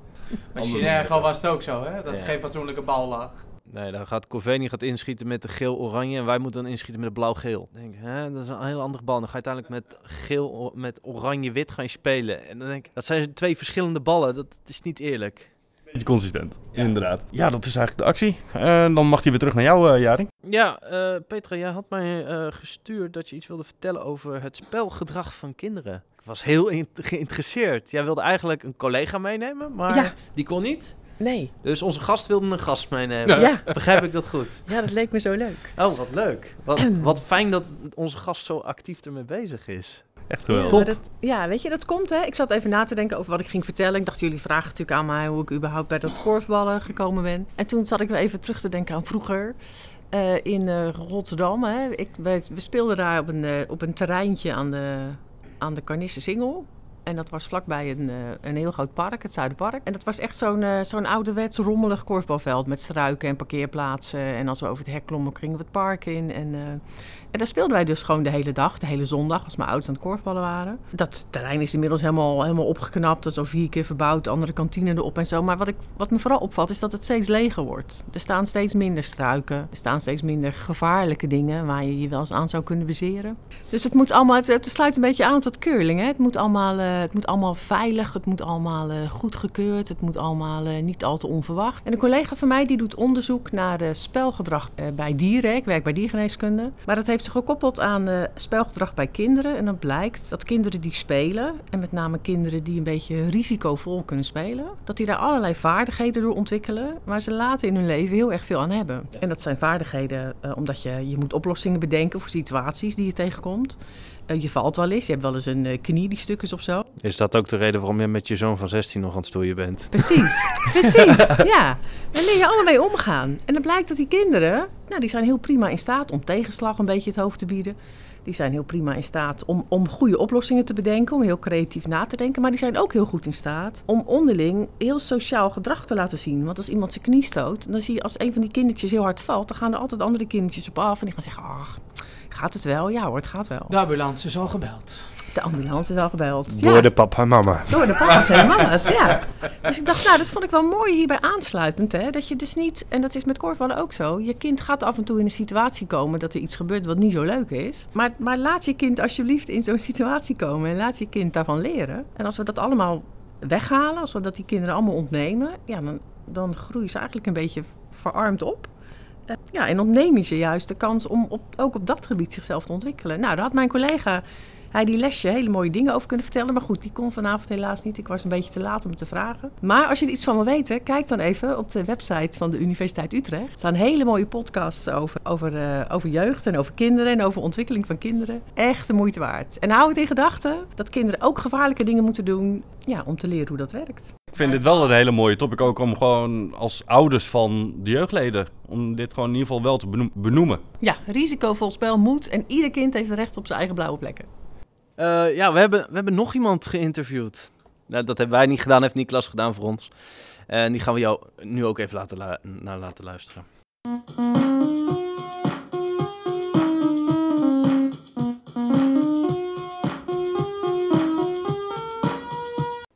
Bij Synergo was het ook zo, hè? Dat er Ja. geen fatsoenlijke bal lag. Nee, dan gaat Corveni gaat inschieten met de geel-oranje en wij moeten dan inschieten met de blauw-geel. Ik Denk, hè, dat is een heel andere bal. Dan ga je uiteindelijk met geel, met oranje-wit gaan spelen. En dan denk ik, dat zijn twee verschillende ballen. Dat is niet eerlijk. Beetje consistent, inderdaad. Ja, dat is eigenlijk de actie. En dan mag hij weer terug naar jou, eh Jaring. Ja, eh, Petra, jij had mij eh, gestuurd dat je iets wilde vertellen over het spelgedrag van kinderen. Ik was heel in- geïnteresseerd. Jij wilde eigenlijk een collega meenemen, maar Ja. die kon niet. Nee. Dus onze gast wilde een gast meenemen. Ja. Begrijp ik dat goed? ja, dat leek me zo leuk. Oh, wat leuk. Wat, wat fijn dat onze gast zo actief ermee bezig is. Echt Ja, geweldig. dat, ja, weet je, dat komt hè. Ik zat even na te denken over wat ik ging vertellen. Ik dacht, jullie vragen natuurlijk aan mij hoe ik überhaupt bij dat korfballen gekomen ben. En toen zat ik weer even terug te denken aan vroeger. eh, in eh, Rotterdam. Hè. Ik, we, we speelden daar op een, eh, op een terreintje aan de, aan de Carnisse Singel. En dat was vlakbij een, eh, een heel groot park, het Zuiderpark. En dat was echt zo'n eh, zo'n ouderwets rommelig korfbalveld met struiken en parkeerplaatsen. En als we over het hek klommen, gingen we het park in. En, eh, en daar speelden wij dus gewoon de hele dag, de hele zondag, als mijn ouders aan het korfballen waren. Dat terrein is inmiddels helemaal, helemaal opgeknapt. Dat is al vier keer verbouwd, andere kantine erop en zo. Maar wat, ik, wat me vooral opvalt, is dat het steeds leger wordt. Er staan steeds minder struiken. Er staan steeds minder gevaarlijke dingen waar je je wel eens aan zou kunnen bezeren. Dus het moet allemaal, het, sluit een beetje aan op dat curling. Hè? Het, moet allemaal, het moet allemaal veilig, het moet allemaal eh, goedgekeurd, het moet allemaal eh, niet al te onverwacht. En een collega van mij die doet onderzoek naar eh, spelgedrag eh, bij dieren. Ik werk bij diergeneeskunde. Maar dat heeft zich gekoppeld aan eh, spelgedrag bij kinderen. En dan blijkt dat kinderen die spelen, en met name kinderen die een beetje risicovol kunnen spelen, dat die daar allerlei vaardigheden door ontwikkelen, waar ze later in hun leven heel erg veel aan hebben. En dat zijn vaardigheden eh, omdat je, je moet oplossingen bedenken voor situaties die je tegenkomt. Eh, je valt wel eens, je hebt wel eens een eh, knie die stuk is of zo. Is dat ook de reden waarom je met je zoon van 16 nog aan het stoeien bent? Precies, precies, ja. Dan leer je allemaal mee omgaan. En dan blijkt dat die kinderen, nou, die zijn heel prima in staat om tegenslag een beetje het hoofd te bieden. Die zijn heel prima in staat om, om goede oplossingen te bedenken, om heel creatief na te denken. Maar die zijn ook heel goed in staat om onderling heel sociaal gedrag te laten zien. Want als iemand zijn knie stoot, dan zie je als een van die kindertjes heel hard valt, dan gaan er altijd andere kindertjes op af. En die gaan zeggen, ach, gaat het wel? Ja hoor, het gaat wel. De ambulance is al gebeld. De ambulance is al gebeld. Ja. Door de papa en mama. Door de papa's en mama's, ja. Dus ik dacht, nou, dat vond ik wel mooi hierbij aansluitend. Hè? Dat je dus niet, en dat is met korfballen ook zo, je kind gaat gaat af en toe in een situatie komen dat er iets gebeurt wat niet zo leuk is. Maar, maar laat je kind alsjeblieft in zo'n situatie komen en laat je kind daarvan leren. En als we dat allemaal weghalen, als we dat die kinderen allemaal ontnemen, ja, dan, dan groeien ze eigenlijk een beetje verarmd op. Ja, en ontneem je ze juist de kans om op, ook op dat gebied zichzelf te ontwikkelen. Nou, daar had mijn collega hij die lesje hele mooie dingen over kunnen vertellen. Maar goed, die kon vanavond helaas niet. Ik was een beetje te laat om het te vragen. Maar als je er iets van wil weten, kijk dan even op de website van de Universiteit Utrecht. Er staan hele mooie podcasts over, over, uh, over jeugd en over kinderen en over ontwikkeling van kinderen. Echt de moeite waard. En hou het in gedachten dat kinderen ook gevaarlijke dingen moeten doen ja, om te leren hoe dat werkt. Ik vind dit wel een hele mooie topic, ook om gewoon als ouders van de jeugdleden, om dit gewoon in ieder geval wel te benoemen. Ja, risicovol spel moet en ieder kind heeft recht op zijn eigen blauwe plekken. Uh, ja, we hebben, we hebben nog iemand geïnterviewd. Nou, dat hebben wij niet gedaan, heeft Niklas gedaan voor ons. En die gaan we jou nu ook even laten naar laten luisteren.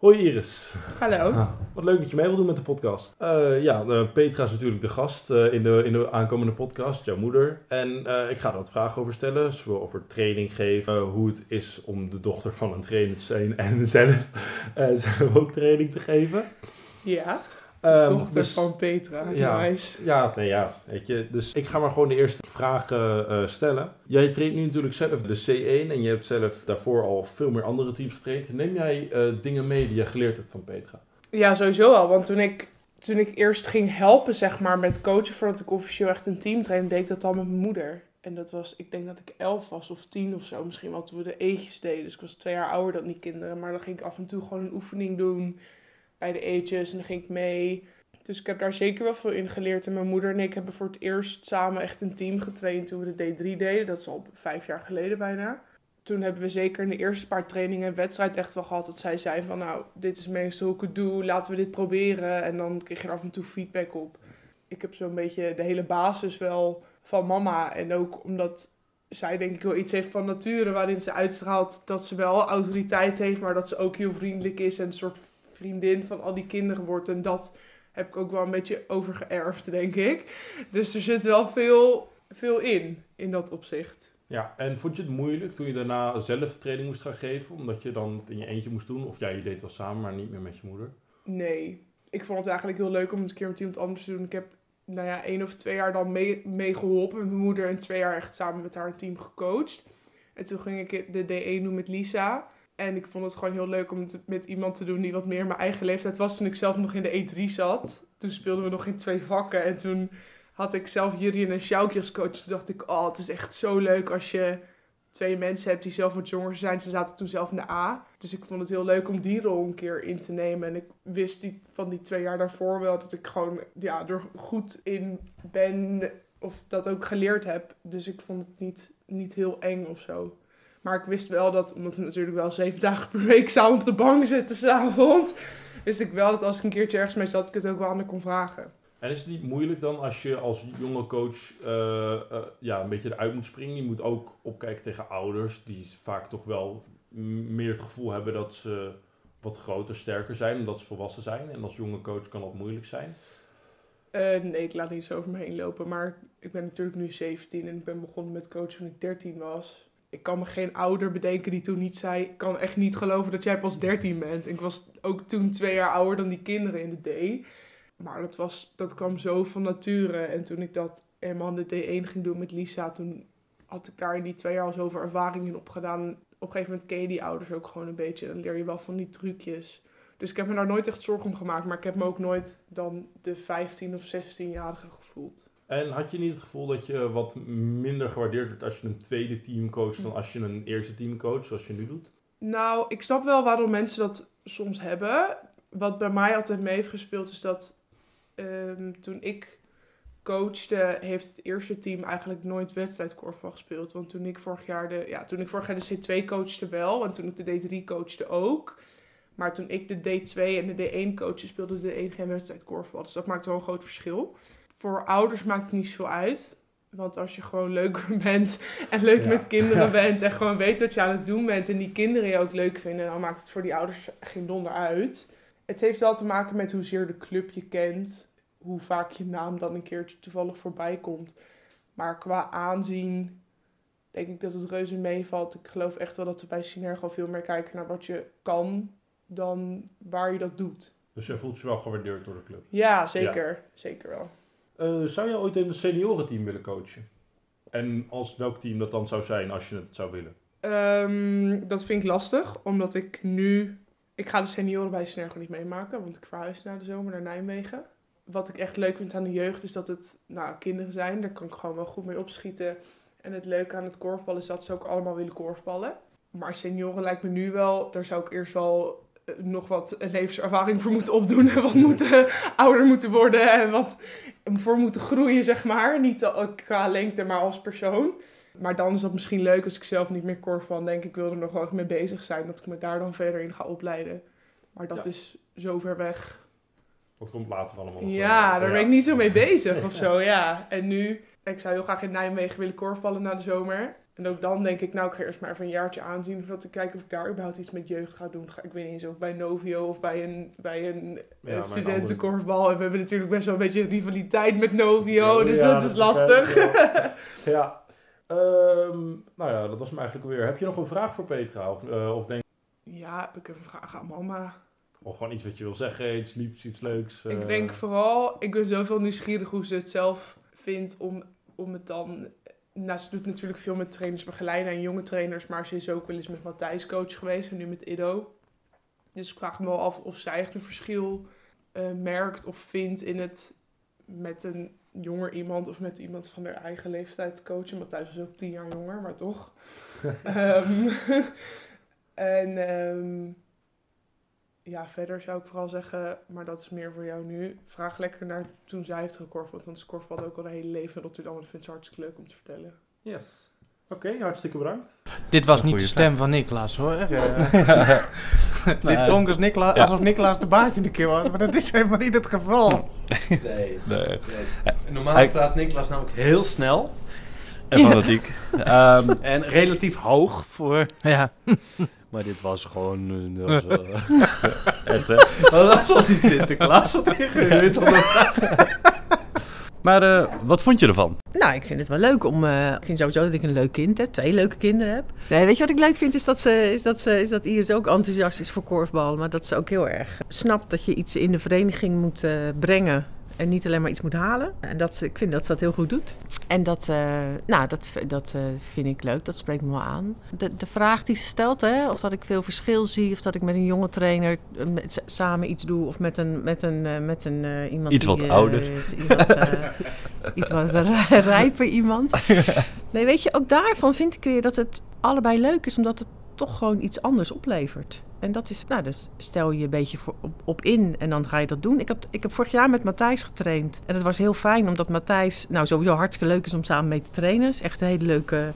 Hoi Iris. Hallo. Ah, wat leuk dat je mee wil doen met de podcast. Uh, ja, uh, Petra is natuurlijk de gast uh, in, de, in de aankomende podcast, jouw moeder. En ik ga er wat vragen over stellen, zowel over training geven, hoe het is om de dochter van een trainer te zijn en zelf, zelf ook training te geven. Ja. Um, dochter dus, van Petra. Ja, nice. ja, nee, ja, weet je. Dus ik ga maar gewoon de eerste vragen uh, stellen. Jij traint nu natuurlijk zelf de C1 en je hebt zelf daarvoor al veel meer andere teams getraind. Neem jij uh, dingen mee die je geleerd hebt van Petra? Ja, sowieso al. Want toen ik, toen ik eerst ging helpen, zeg maar, met coachen voordat ik officieel echt een team trainde, deed ik dat al met mijn moeder. En dat was, ik denk dat ik elf was of tien of zo, misschien wel toen we de eetjes deden. Dus ik was twee jaar ouder dan die kinderen. Maar dan ging ik af en toe gewoon een oefening doen bij de eetjes en dan ging ik mee. Dus ik heb daar zeker wel veel in geleerd. En mijn moeder en ik hebben voor het eerst samen echt een team getraind toen we de D3 deden. Dat is al vijf jaar geleden bijna. Toen hebben we zeker in de eerste paar trainingen en wedstrijd echt wel gehad dat zij zei van nou, dit is meestal hoe ik het doe, laten we dit proberen. En dan kreeg je er af en toe feedback op. Ik heb zo'n beetje de hele basis wel van mama. En ook omdat zij denk ik wel iets heeft van nature waarin ze uitstraalt dat ze wel autoriteit heeft, maar dat ze ook heel vriendelijk is en een soort vriendin van al die kinderen wordt. En dat heb ik ook wel een beetje overgeërfd, denk ik. Dus er zit wel veel, veel in, in dat opzicht. Ja, en vond je het moeilijk toen je daarna zelf training moest gaan geven? Omdat je dan het in je eentje moest doen? Of ja, je deed het wel samen, maar niet meer met je moeder? Nee, ik vond het eigenlijk heel leuk om het een keer met iemand anders te doen. Ik heb nou ja, één of twee jaar dan mee, mee geholpen met mijn moeder. En twee jaar echt samen met haar een team gecoacht. En toen ging ik de D1 doen met Lisa. En ik vond het gewoon heel leuk om het met iemand te doen die wat meer mijn eigen leeftijd was. Toen ik zelf nog in de E3 zat. Toen speelden we nog in twee vakken. En toen had ik zelf Jurien en Sjoukje als coach. Toen dacht ik, oh, het is echt zo leuk als je twee mensen hebt die zelf wat jonger zijn. Ze zaten toen zelf in de A. Dus ik vond het heel leuk om die rol een keer in te nemen. En ik wist die, van die twee jaar daarvoor wel dat ik gewoon ja, er goed in ben. Of dat ook geleerd heb. Dus ik vond het niet, niet heel eng of zo. Maar ik wist wel dat, omdat we natuurlijk wel zeven dagen per week samen op de bank zitten s'avonds, wist ik wel dat als ik een keertje ergens mee zat, ik het ook wel aan kon vragen. En is het niet moeilijk dan als je als jonge coach uh, uh, ja, een beetje eruit moet springen? Je moet ook opkijken tegen ouders die vaak toch wel meer het gevoel hebben dat ze wat groter, sterker zijn, omdat ze volwassen zijn. En als jonge coach kan dat moeilijk zijn. Uh, nee, ik laat niet zo over me heen lopen. Maar ik ben natuurlijk nu 17 en ik ben begonnen met coachen toen ik 13 was ik kan me geen ouder bedenken die toen niet zei: Ik kan echt niet geloven dat jij pas 13 bent. Ik was ook toen twee jaar ouder dan die kinderen in de D. Maar dat, was, dat kwam zo van nature. En toen ik dat in de D1 ging doen met Lisa, toen had ik daar in die twee jaar al zoveel ervaring in opgedaan. Op een gegeven moment ken je die ouders ook gewoon een beetje. Dan leer je wel van die trucjes. Dus ik heb me daar nooit echt zorgen om gemaakt. Maar ik heb me ook nooit dan de 15 of 16-jarige gevoeld. En had je niet het gevoel dat je wat minder gewaardeerd werd als je een tweede team coacht dan als je een eerste team coacht, zoals je nu doet? Nou, ik snap wel waarom mensen dat soms hebben. Wat bij mij altijd mee heeft gespeeld is dat ehm, toen ik coachte, heeft het eerste team eigenlijk nooit wedstrijdkorfbal gespeeld. Want toen ik vorig jaar de, ja, toen ik vorig jaar de C2 coachte wel en toen ik de D3 coachte ook. Maar toen ik de D2 en de D1 coachte, speelde de 1 geen wedstrijdkorfbal. Dus dat maakt wel een groot verschil voor ouders maakt het niet zoveel uit. Want als je gewoon leuk bent en leuk met kinderen bent en gewoon weet wat je aan het doen bent en die kinderen je ook leuk vinden, dan maakt het voor die ouders geen donder uit. Het heeft wel te maken met hoezeer de club je kent, hoe vaak je naam dan een keertje toevallig voorbij komt. Maar qua aanzien denk ik dat het reuze meevalt. Ik geloof echt wel dat we bij Synergo veel meer kijken naar wat je kan dan waar je dat doet. Dus je voelt je wel gewaardeerd door de club. Ja, zeker. Zeker wel. Eh, zou je ooit in een seniorenteam willen coachen? En als welk team dat dan zou zijn als je het zou willen? Ehm, dat vind ik lastig, omdat ik nu... Ik ga de senioren bij Synergo niet meemaken, want ik verhuis na de zomer naar Nijmegen. Wat ik echt leuk vind aan de jeugd is dat het nou, kinderen zijn. Daar kan ik gewoon wel goed mee opschieten. En het leuke aan het korfballen is dat ze ook allemaal willen korfballen. Maar senioren lijkt me nu wel, daar zou ik eerst wel nog wat levenservaring voor moeten opdoen. En wat moeten ouder moeten worden en wat voor moeten groeien, zeg maar. Niet qua lengte, maar als persoon. Maar dan is dat misschien leuk als ik zelf niet meer korfbal. denk ik wil er nog wel echt mee bezig zijn. Dat ik me daar dan verder in ga opleiden. Maar dat Ja. is zo ver weg. Dat komt later allemaal nog Ja, wel. daar ben ik niet zo mee bezig of zo, ja. En nu, ik zou heel graag in Nijmegen willen korfballen na de zomer. En ook dan denk ik, nou, ik ga eerst maar even een jaartje aanzien... voordat ik kijk of ik daar überhaupt iets met jeugd ga doen. Ga- Ik weet niet eens of bij Novio of bij een, bij een Ja, eh, studentenkorfbal. En we hebben natuurlijk best wel een beetje rivaliteit met Novio, dus Ja, dat is lastig. Ja. Ehm, nou ja, dat was hem eigenlijk weer. Heb je nog een vraag voor Petra? Of, eh, of denk ja, heb ik een vraag aan mama. of gewoon iets wat je wil zeggen, iets liefs, iets leuks? eh, Ik denk vooral, ik ben zoveel nieuwsgierig hoe ze het zelf vindt om, om het dan... Nou, ze doet natuurlijk veel met trainers begeleiden en jonge trainers, maar ze is ook wel eens met Matthijs coach geweest en nu met Ido. Dus ik vraag me wel af of zij echt een verschil eh, merkt of vindt in het met een jonger iemand of met iemand van haar eigen leeftijd coachen. Matthijs is ook tien jaar jonger, maar toch. Ehm, en ehm, ja, verder zou ik vooral zeggen, maar dat is meer voor jou nu. Vraag lekker naar toen zij heeft gekorfbald. Want ze korfbalde ook al een hele leven in Rotterdam. En dat vindt ze hartstikke leuk om te vertellen. Yes. Oké, hartstikke bedankt. Dit was niet de stem van Niklaas hoor. Dit Nee. klonk als Nikla Ja. alsof Niklaas de baard in de keer had, maar dat is helemaal niet het geval. Nee. Nee. Normaal Hij- praat Niklas namelijk heel snel En fanatiek. Ehm, en relatief hoog voor... Ja. Maar dit was gewoon... dat was, hè. dat was die Sinterklaas wat ingehuurd. maar eh, wat vond je ervan? Nou, ik vind het wel leuk om. eh, ik vind sowieso dat ik een leuk kind heb, twee leuke kinderen heb. Nee, weet je wat ik leuk vind? Is dat, ze, is dat, ze, is dat Iris ook enthousiast is voor korfbal. Maar dat ze ook heel erg snapt dat je iets in de vereniging moet eh, brengen. En niet alleen maar iets moet halen. En dat, ze- ik vind dat ze dat heel goed doet. En dat, eh, nou, dat, dat eh, vind ik leuk. Dat spreekt me wel aan. De, de vraag die ze stelt, hè, of dat ik veel verschil zie. Of dat ik met een jonge trainer eh, met- samen iets doe. Of met een, met een, eh, met een eh, iemand Iets die... wat eh, ouder. Iemand, eh, iets wat ri- rijper iemand. Nee, weet je, ook daarvan vind ik weer dat het allebei leuk is, omdat het toch gewoon iets anders oplevert. En dat is, nou, dus stel je een beetje voor, op, op in en dan ga je dat doen. Ik heb, ik heb vorig jaar met Matthijs getraind. En het was heel fijn, omdat Matthijs, nou, sowieso hartstikke leuk is om samen mee te trainen. Is echt een hele leuke,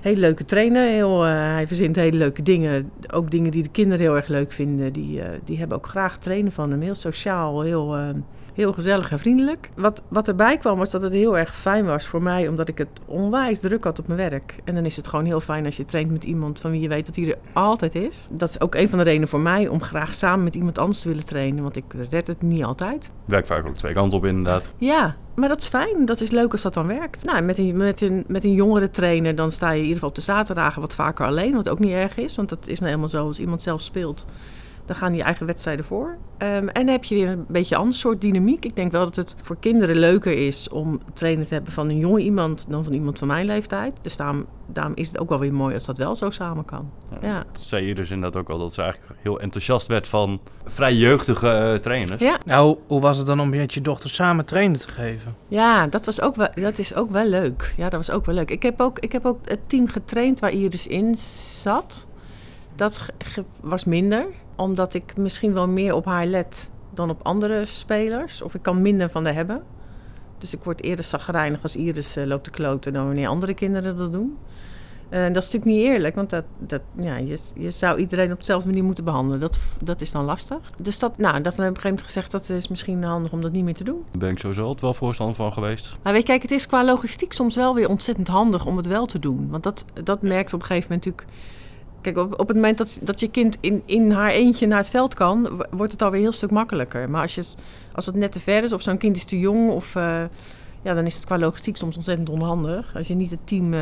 hele leuke trainer. Heel, eh, hij verzint hele leuke dingen. Ook dingen die de kinderen heel erg leuk vinden. Die, eh, die hebben ook graag trainen van hem. Heel sociaal, heel, eh, heel gezellig en vriendelijk. Wat, wat erbij kwam was dat het heel erg fijn was voor mij, omdat ik het onwijs druk had op mijn werk. En dan is het gewoon heel fijn als je traint met iemand van wie je weet dat hij er altijd is. Dat is ook een van de redenen voor mij om graag samen met iemand anders te willen trainen, want ik red het niet altijd. Werkt vaak ook twee kanten op inderdaad. Ja, maar dat is fijn. Dat is leuk als dat dan werkt. Nou, met een, met een, met een jongere trainer dan sta je in ieder geval op de zaterdagen wat vaker alleen. Wat ook niet erg is, want dat is nou helemaal zo. Als iemand zelf speelt, dan gaan die eigen wedstrijden voor. Ehm, en dan heb je weer een beetje een ander soort dynamiek. Ik denk wel dat het voor kinderen leuker is om trainer te hebben van een jonge iemand dan van iemand van mijn leeftijd. Dus daarom, daarom is het ook wel weer mooi als dat wel zo samen kan. Ja. Dat zei je dus inderdaad ook al dat ze eigenlijk heel enthousiast werd van vrij jeugdige eh, trainers. Ja. Nou, hoe was het dan om met je dochter samen trainen te geven? Ja, dat, was ook wel, dat is ook wel leuk. Ja, dat was ook wel leuk. Ik heb ook, ik heb ook het team getraind waar Iris in zat. Dat was minder, omdat ik misschien wel meer op haar let dan op andere spelers. Of ik kan minder van haar hebben. Dus ik word eerder zagrijnig als Iris eh, loopt te kloten dan wanneer andere kinderen dat doen. En dat is natuurlijk niet eerlijk, want dat, dat, ja, je, je zou iedereen op dezelfde manier moeten behandelen. Dat, dat is dan lastig. Dus dat, nou, daarvan heb ik op een gegeven moment gezegd, dat is misschien handig om dat niet meer te doen. Daar ben ik sowieso altijd wel voorstander van geweest. Maar weet je, kijk, het is qua logistiek soms wel weer ontzettend handig om het wel te doen. Want dat, dat merkt op een gegeven moment natuurlijk... Kijk, op, het moment dat, dat je kind in, in haar eentje naar het veld kan, wordt het alweer een heel stuk makkelijker. Maar als, je, als het net te ver is, of zo'n kind is te jong, of... eh, ja, dan is het qua logistiek soms ontzettend onhandig. Als je niet het team eh,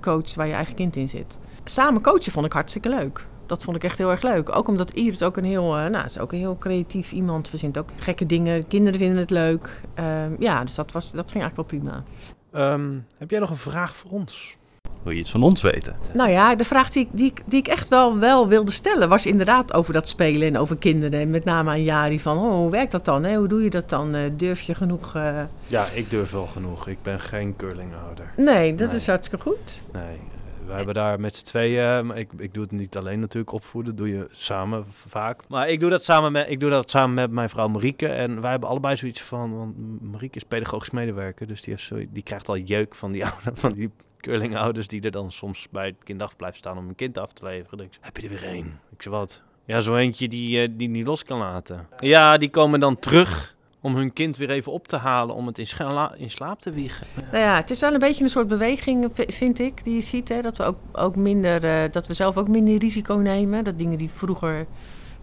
coacht waar je eigen kind in zit. Samen coachen vond ik hartstikke leuk. Dat vond ik echt heel erg leuk. Ook omdat Iris ook een heel, nou, is ook een heel creatief iemand. Verzint ook gekke dingen. Kinderen vinden het leuk. Ehm, ja, dus dat, was, dat ging eigenlijk wel prima. Ehm, heb jij nog een vraag voor ons? Wil je iets van ons weten? Nou ja, de vraag die ik, die, die ik echt wel, wel wilde stellen was inderdaad over dat spelen en over kinderen. En met name aan Jari van, oh, hoe werkt dat dan? Hè? Hoe doe je dat dan? Eh, durf je genoeg? eh? Ja, ik durf wel genoeg. Ik ben geen curlinghouder. Nee, dat Nee. is hartstikke goed. Nee, eh, we hebben daar met z'n tweeën. maar Ik, ik doe het niet alleen natuurlijk opvoeden, doe je samen vaak. Maar ik doe dat samen met, ik doe dat samen met mijn vrouw Marieke. En wij hebben allebei zoiets van, want Marieke is pedagogisch medewerker, dus die, heeft zo, die krijgt al jeuk van die, oude, van die curlingouders die er dan soms bij het kinddag blijven staan om een kind af te leveren. Heb je er weer één? Ik zeg wat? Ja, zo eentje die, eh, die niet los kan laten. Ja, die komen dan terug om hun kind weer even op te halen om het in, slaap te wiegen. Nou ja, het is wel een beetje een soort beweging, vind ik, die je ziet. Hè? Dat we ook, ook minder, eh, dat we zelf ook minder risico nemen. Dat dingen die vroeger,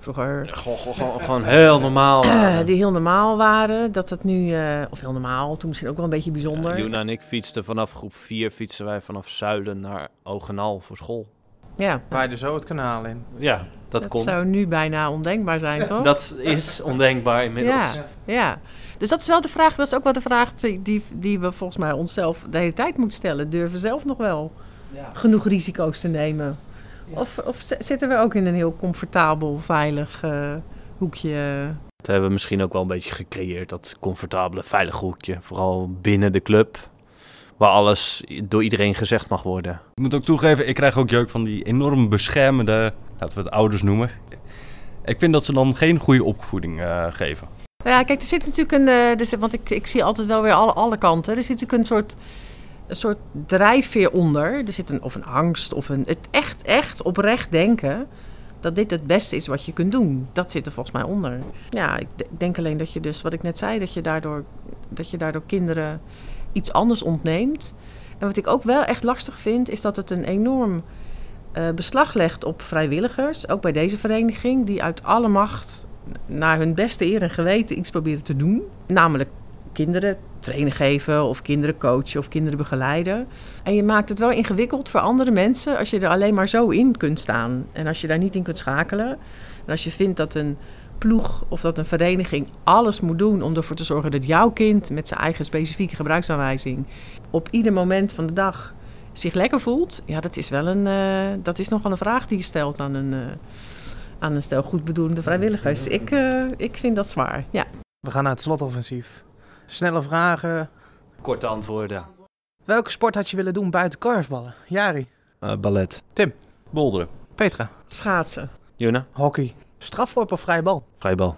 vroeger Gewoon, gewoon, gewoon heel normaal. waren. die heel normaal waren, dat het nu, eh, of heel normaal, toen misschien ook wel een beetje bijzonder. Juna en ik fietsten vanaf groep 4 fietsen wij vanaf Zuiden naar Ogenal voor school. Ja, Waaide zo het kanaal in. Ja, dat, dat kon. zou nu bijna ondenkbaar zijn, toch? Dat is ondenkbaar inmiddels. Ja, ja. Dus dat is wel de vraag, dat is ook wel de vraag die, die, we volgens mij onszelf de hele tijd moeten stellen. Durven we zelf nog wel genoeg risico's te nemen? Of, of zitten we ook in een heel comfortabel, veilig eh, hoekje? Dat hebben we misschien ook wel een beetje gecreëerd, dat comfortabele, veilige hoekje. Vooral binnen de club, waar alles door iedereen gezegd mag worden. Ik moet ook toegeven, ik krijg ook jeuk van die enorm beschermende, laten we het ouders noemen. Ik vind dat ze dan geen goede opvoeding eh, geven. Nou ja, kijk, er zit natuurlijk een. eh, er zit- want ik, ik zie altijd wel weer alle, alle kanten. Er zit natuurlijk een soort, een soort drijfveer onder. Er zit een, of een angst of een. Het echt, echt oprecht denken. Dat dit het beste is wat je kunt doen. Dat zit er volgens mij onder. Ja, ik de- denk alleen dat je dus, wat ik net zei, dat je daardoor, dat je daardoor kinderen iets anders ontneemt. En wat ik ook wel echt lastig vind, is dat het een enorm eh, beslag legt op vrijwilligers. Ook bij deze vereniging, die uit alle macht naar hun beste eer en geweten iets proberen te doen. Namelijk kinderen trainen geven of kinderen coachen of kinderen begeleiden. En je maakt het wel ingewikkeld voor andere mensen als je er alleen maar zo in kunt staan. En als je daar niet in kunt schakelen. En als je vindt dat een ploeg of dat een vereniging alles moet doen om ervoor te zorgen dat jouw kind met zijn eigen specifieke gebruiksaanwijzing op ieder moment van de dag zich lekker voelt. Ja, dat is wel een, eh, dat is nogal een vraag die je stelt aan een, eh, aan een stel goed bedoelende vrijwilligers. Ik, eh, ik vind dat zwaar, ja. We gaan naar het slotoffensief. Snelle vragen. Korte antwoorden. Welke sport had je willen doen buiten korfballen? Jari. Eh, ballet. Bolderen. Petra. Schaatsen. Juna? Hockey. Strafworp of vrije bal? Vrijbal.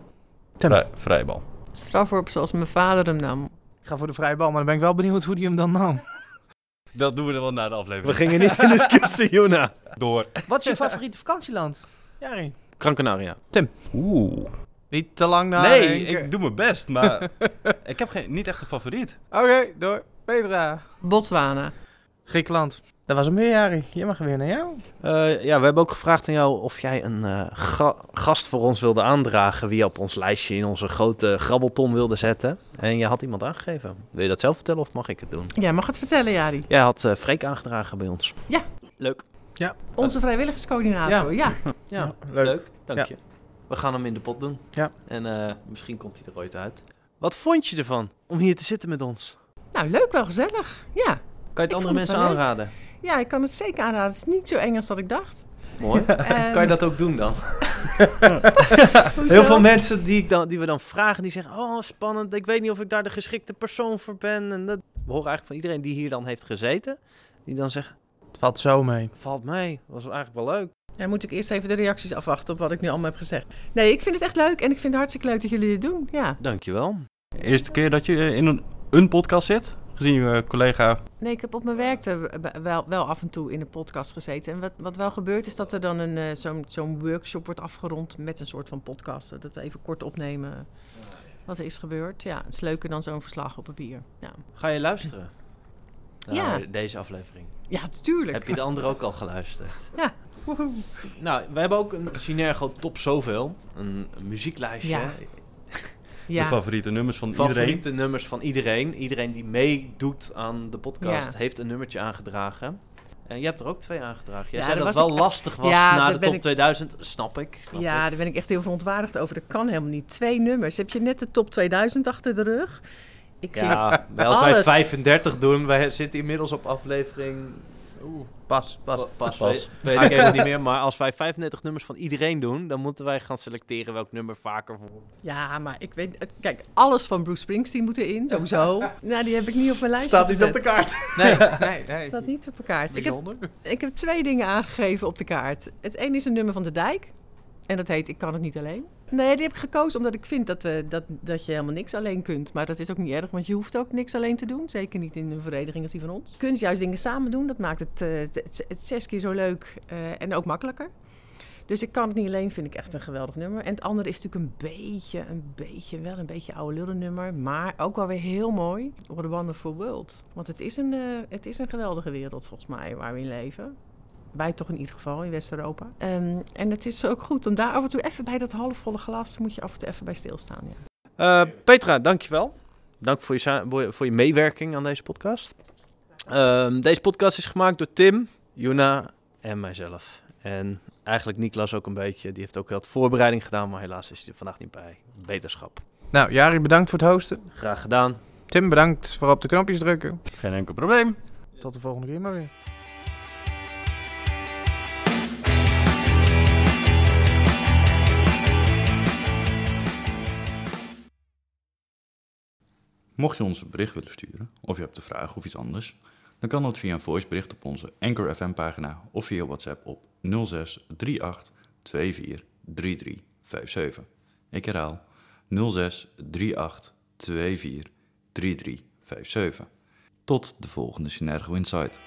Vrij, vrijbal. Strafworp zoals mijn vader hem nam. Ik ga voor de vrije bal, maar dan ben ik wel benieuwd hoe die hem dan nam. Dat doen we dan wel na de aflevering. We gingen niet in discussie, Juna. door. Wat is je favoriete vakantieland? Jari. Gran Canaria. Oeh. Niet te lang nee, nadenken. ik doe mijn best, maar ik heb geen, niet echt een favoriet. Oké, door. Petra. Botswana. Griekenland. Dat was hem weer, Jari. Je mag weer naar jou. Eh, ja, we hebben ook gevraagd aan jou of jij een eh, ga- gast voor ons wilde aandragen. Wie je op ons lijstje in onze grote grabbelton wilde zetten. En je had iemand aangegeven. Wil je dat zelf vertellen of mag ik het doen? Jij mag het vertellen, Jari. Jij had eh Freek aangedragen bij ons. Ja. Leuk. Onze vrijwilligerscoördinator, ja. Ja, leuk. leuk. Dank Ja. je. We gaan hem in de pot doen. Ja. En eh, misschien komt hij er ooit uit. Wat vond je ervan om hier te zitten met ons? Nou, leuk, wel gezellig. Ja. Kan je het Ik andere het mensen leuk. aanraden? ja, ik kan het zeker aanraden. Het is niet zo eng als dat ik dacht. Mooi. Ehm, kan je dat ook doen dan? Heel veel mensen die, ik dan, die we dan vragen, die zeggen... Oh, spannend, ik weet niet of ik daar de geschikte persoon voor ben. En dat, we horen eigenlijk van iedereen die hier dan heeft gezeten... die dan zegt, Het valt zo mee. valt mee, was eigenlijk wel leuk. Ja, moet ik eerst even de reacties afwachten op wat ik nu allemaal heb gezegd. Nee, ik vind het echt leuk en ik vind het hartstikke leuk dat jullie dit doen. Ja. Dankjewel. Eerste keer dat je in een, een podcast zit, gezien je collega. Nee, ik heb op mijn werk wel, wel af en toe in een podcast gezeten. En wat, wat wel gebeurt is dat er dan een, eh, zo'n, zo'n workshop wordt afgerond met een soort van podcast. Dat we even kort opnemen wat er is gebeurd. Ja, het is leuker dan zo'n verslag op papier. Ja, Ga je luisteren? Naar Ja. deze aflevering. ja natuurlijk. Heb je de andere ook al geluisterd? Ja. Woehoe. Nou, we hebben ook een Synergo Top Zoveel. Een, een muzieklijstje. Ja. de Ja. favoriete nummers van iedereen. Favoriete nummers van iedereen. Iedereen die meedoet aan de podcast Ja. heeft een nummertje aangedragen. En je hebt er ook twee aangedragen. Jij Ja, zei dat was het wel ik- lastig was Ja, na de top ik- 2000. Snap ik. Snap Ja, ik. daar ben ik echt heel verontwaardigd over. Dat kan helemaal niet. Twee nummers. Heb je net de top 2000 achter de rug? Ik vind Ja, wij- als wij alles- 35 doen, wij zitten inmiddels op aflevering... Oeh, Pas, pas. pa- pas, Pas. Weet, weet ik even niet meer. Maar als wij 35 nummers van iedereen doen, dan moeten wij gaan selecteren welk nummer vaker voor. Ja, maar ik weet... Kijk, alles van Bruce Springsteen moet erin, sowieso. nou, die heb ik niet op mijn lijstje Staat niet op de kaart. Nee, nee, nee. Staat niet op de kaart. Ik heb, Bijzonder. ik heb twee dingen aangegeven op de kaart. Het ene is een nummer van de dijk. En dat heet Ik kan het niet alleen. Nee, die heb ik gekozen omdat ik vind dat, dat, dat je helemaal niks alleen kunt. Maar dat is ook niet erg, want je hoeft ook niks alleen te doen. Zeker niet in een vereniging als die van ons. Je kunt juist dingen samen doen. Dat maakt het, eh, het zes keer zo leuk eh, en ook makkelijker. Dus ik kan het niet alleen, vind ik echt een geweldig nummer. En het andere is natuurlijk een beetje, een beetje, wel een beetje oude lullen nummer. Maar ook wel weer heel mooi. What a Wonderful World. Want het is een, eh, het is een geweldige wereld volgens mij waar we in leven. Wij toch in ieder geval, in West-Europa. Ehm, en het is ook goed om daar af en toe even bij dat halfvolle glas... moet je af en toe even bij stilstaan, ja. Eh, Petra, dankjewel. Dank voor je, voor je meewerking aan deze podcast. Ehm, deze podcast is gemaakt door Tim, Juna en mijzelf. En eigenlijk Niklas ook een beetje. Die heeft ook wel wat voorbereiding gedaan, maar helaas is hij er vandaag niet bij. Beterschap. Nou, Jari, bedankt voor het hosten. Graag gedaan. Tim, bedankt voor op de knopjes drukken. Geen enkel probleem. Tot de volgende keer maar weer. Mocht je ons bericht willen sturen, of je hebt een vraag of iets anders, dan kan dat via een voicebericht op onze Anchor FM pagina of via WhatsApp op 06 38 24 33 57. Ik herhaal 06 38 24 33 57. Tot de volgende Synergo Insight.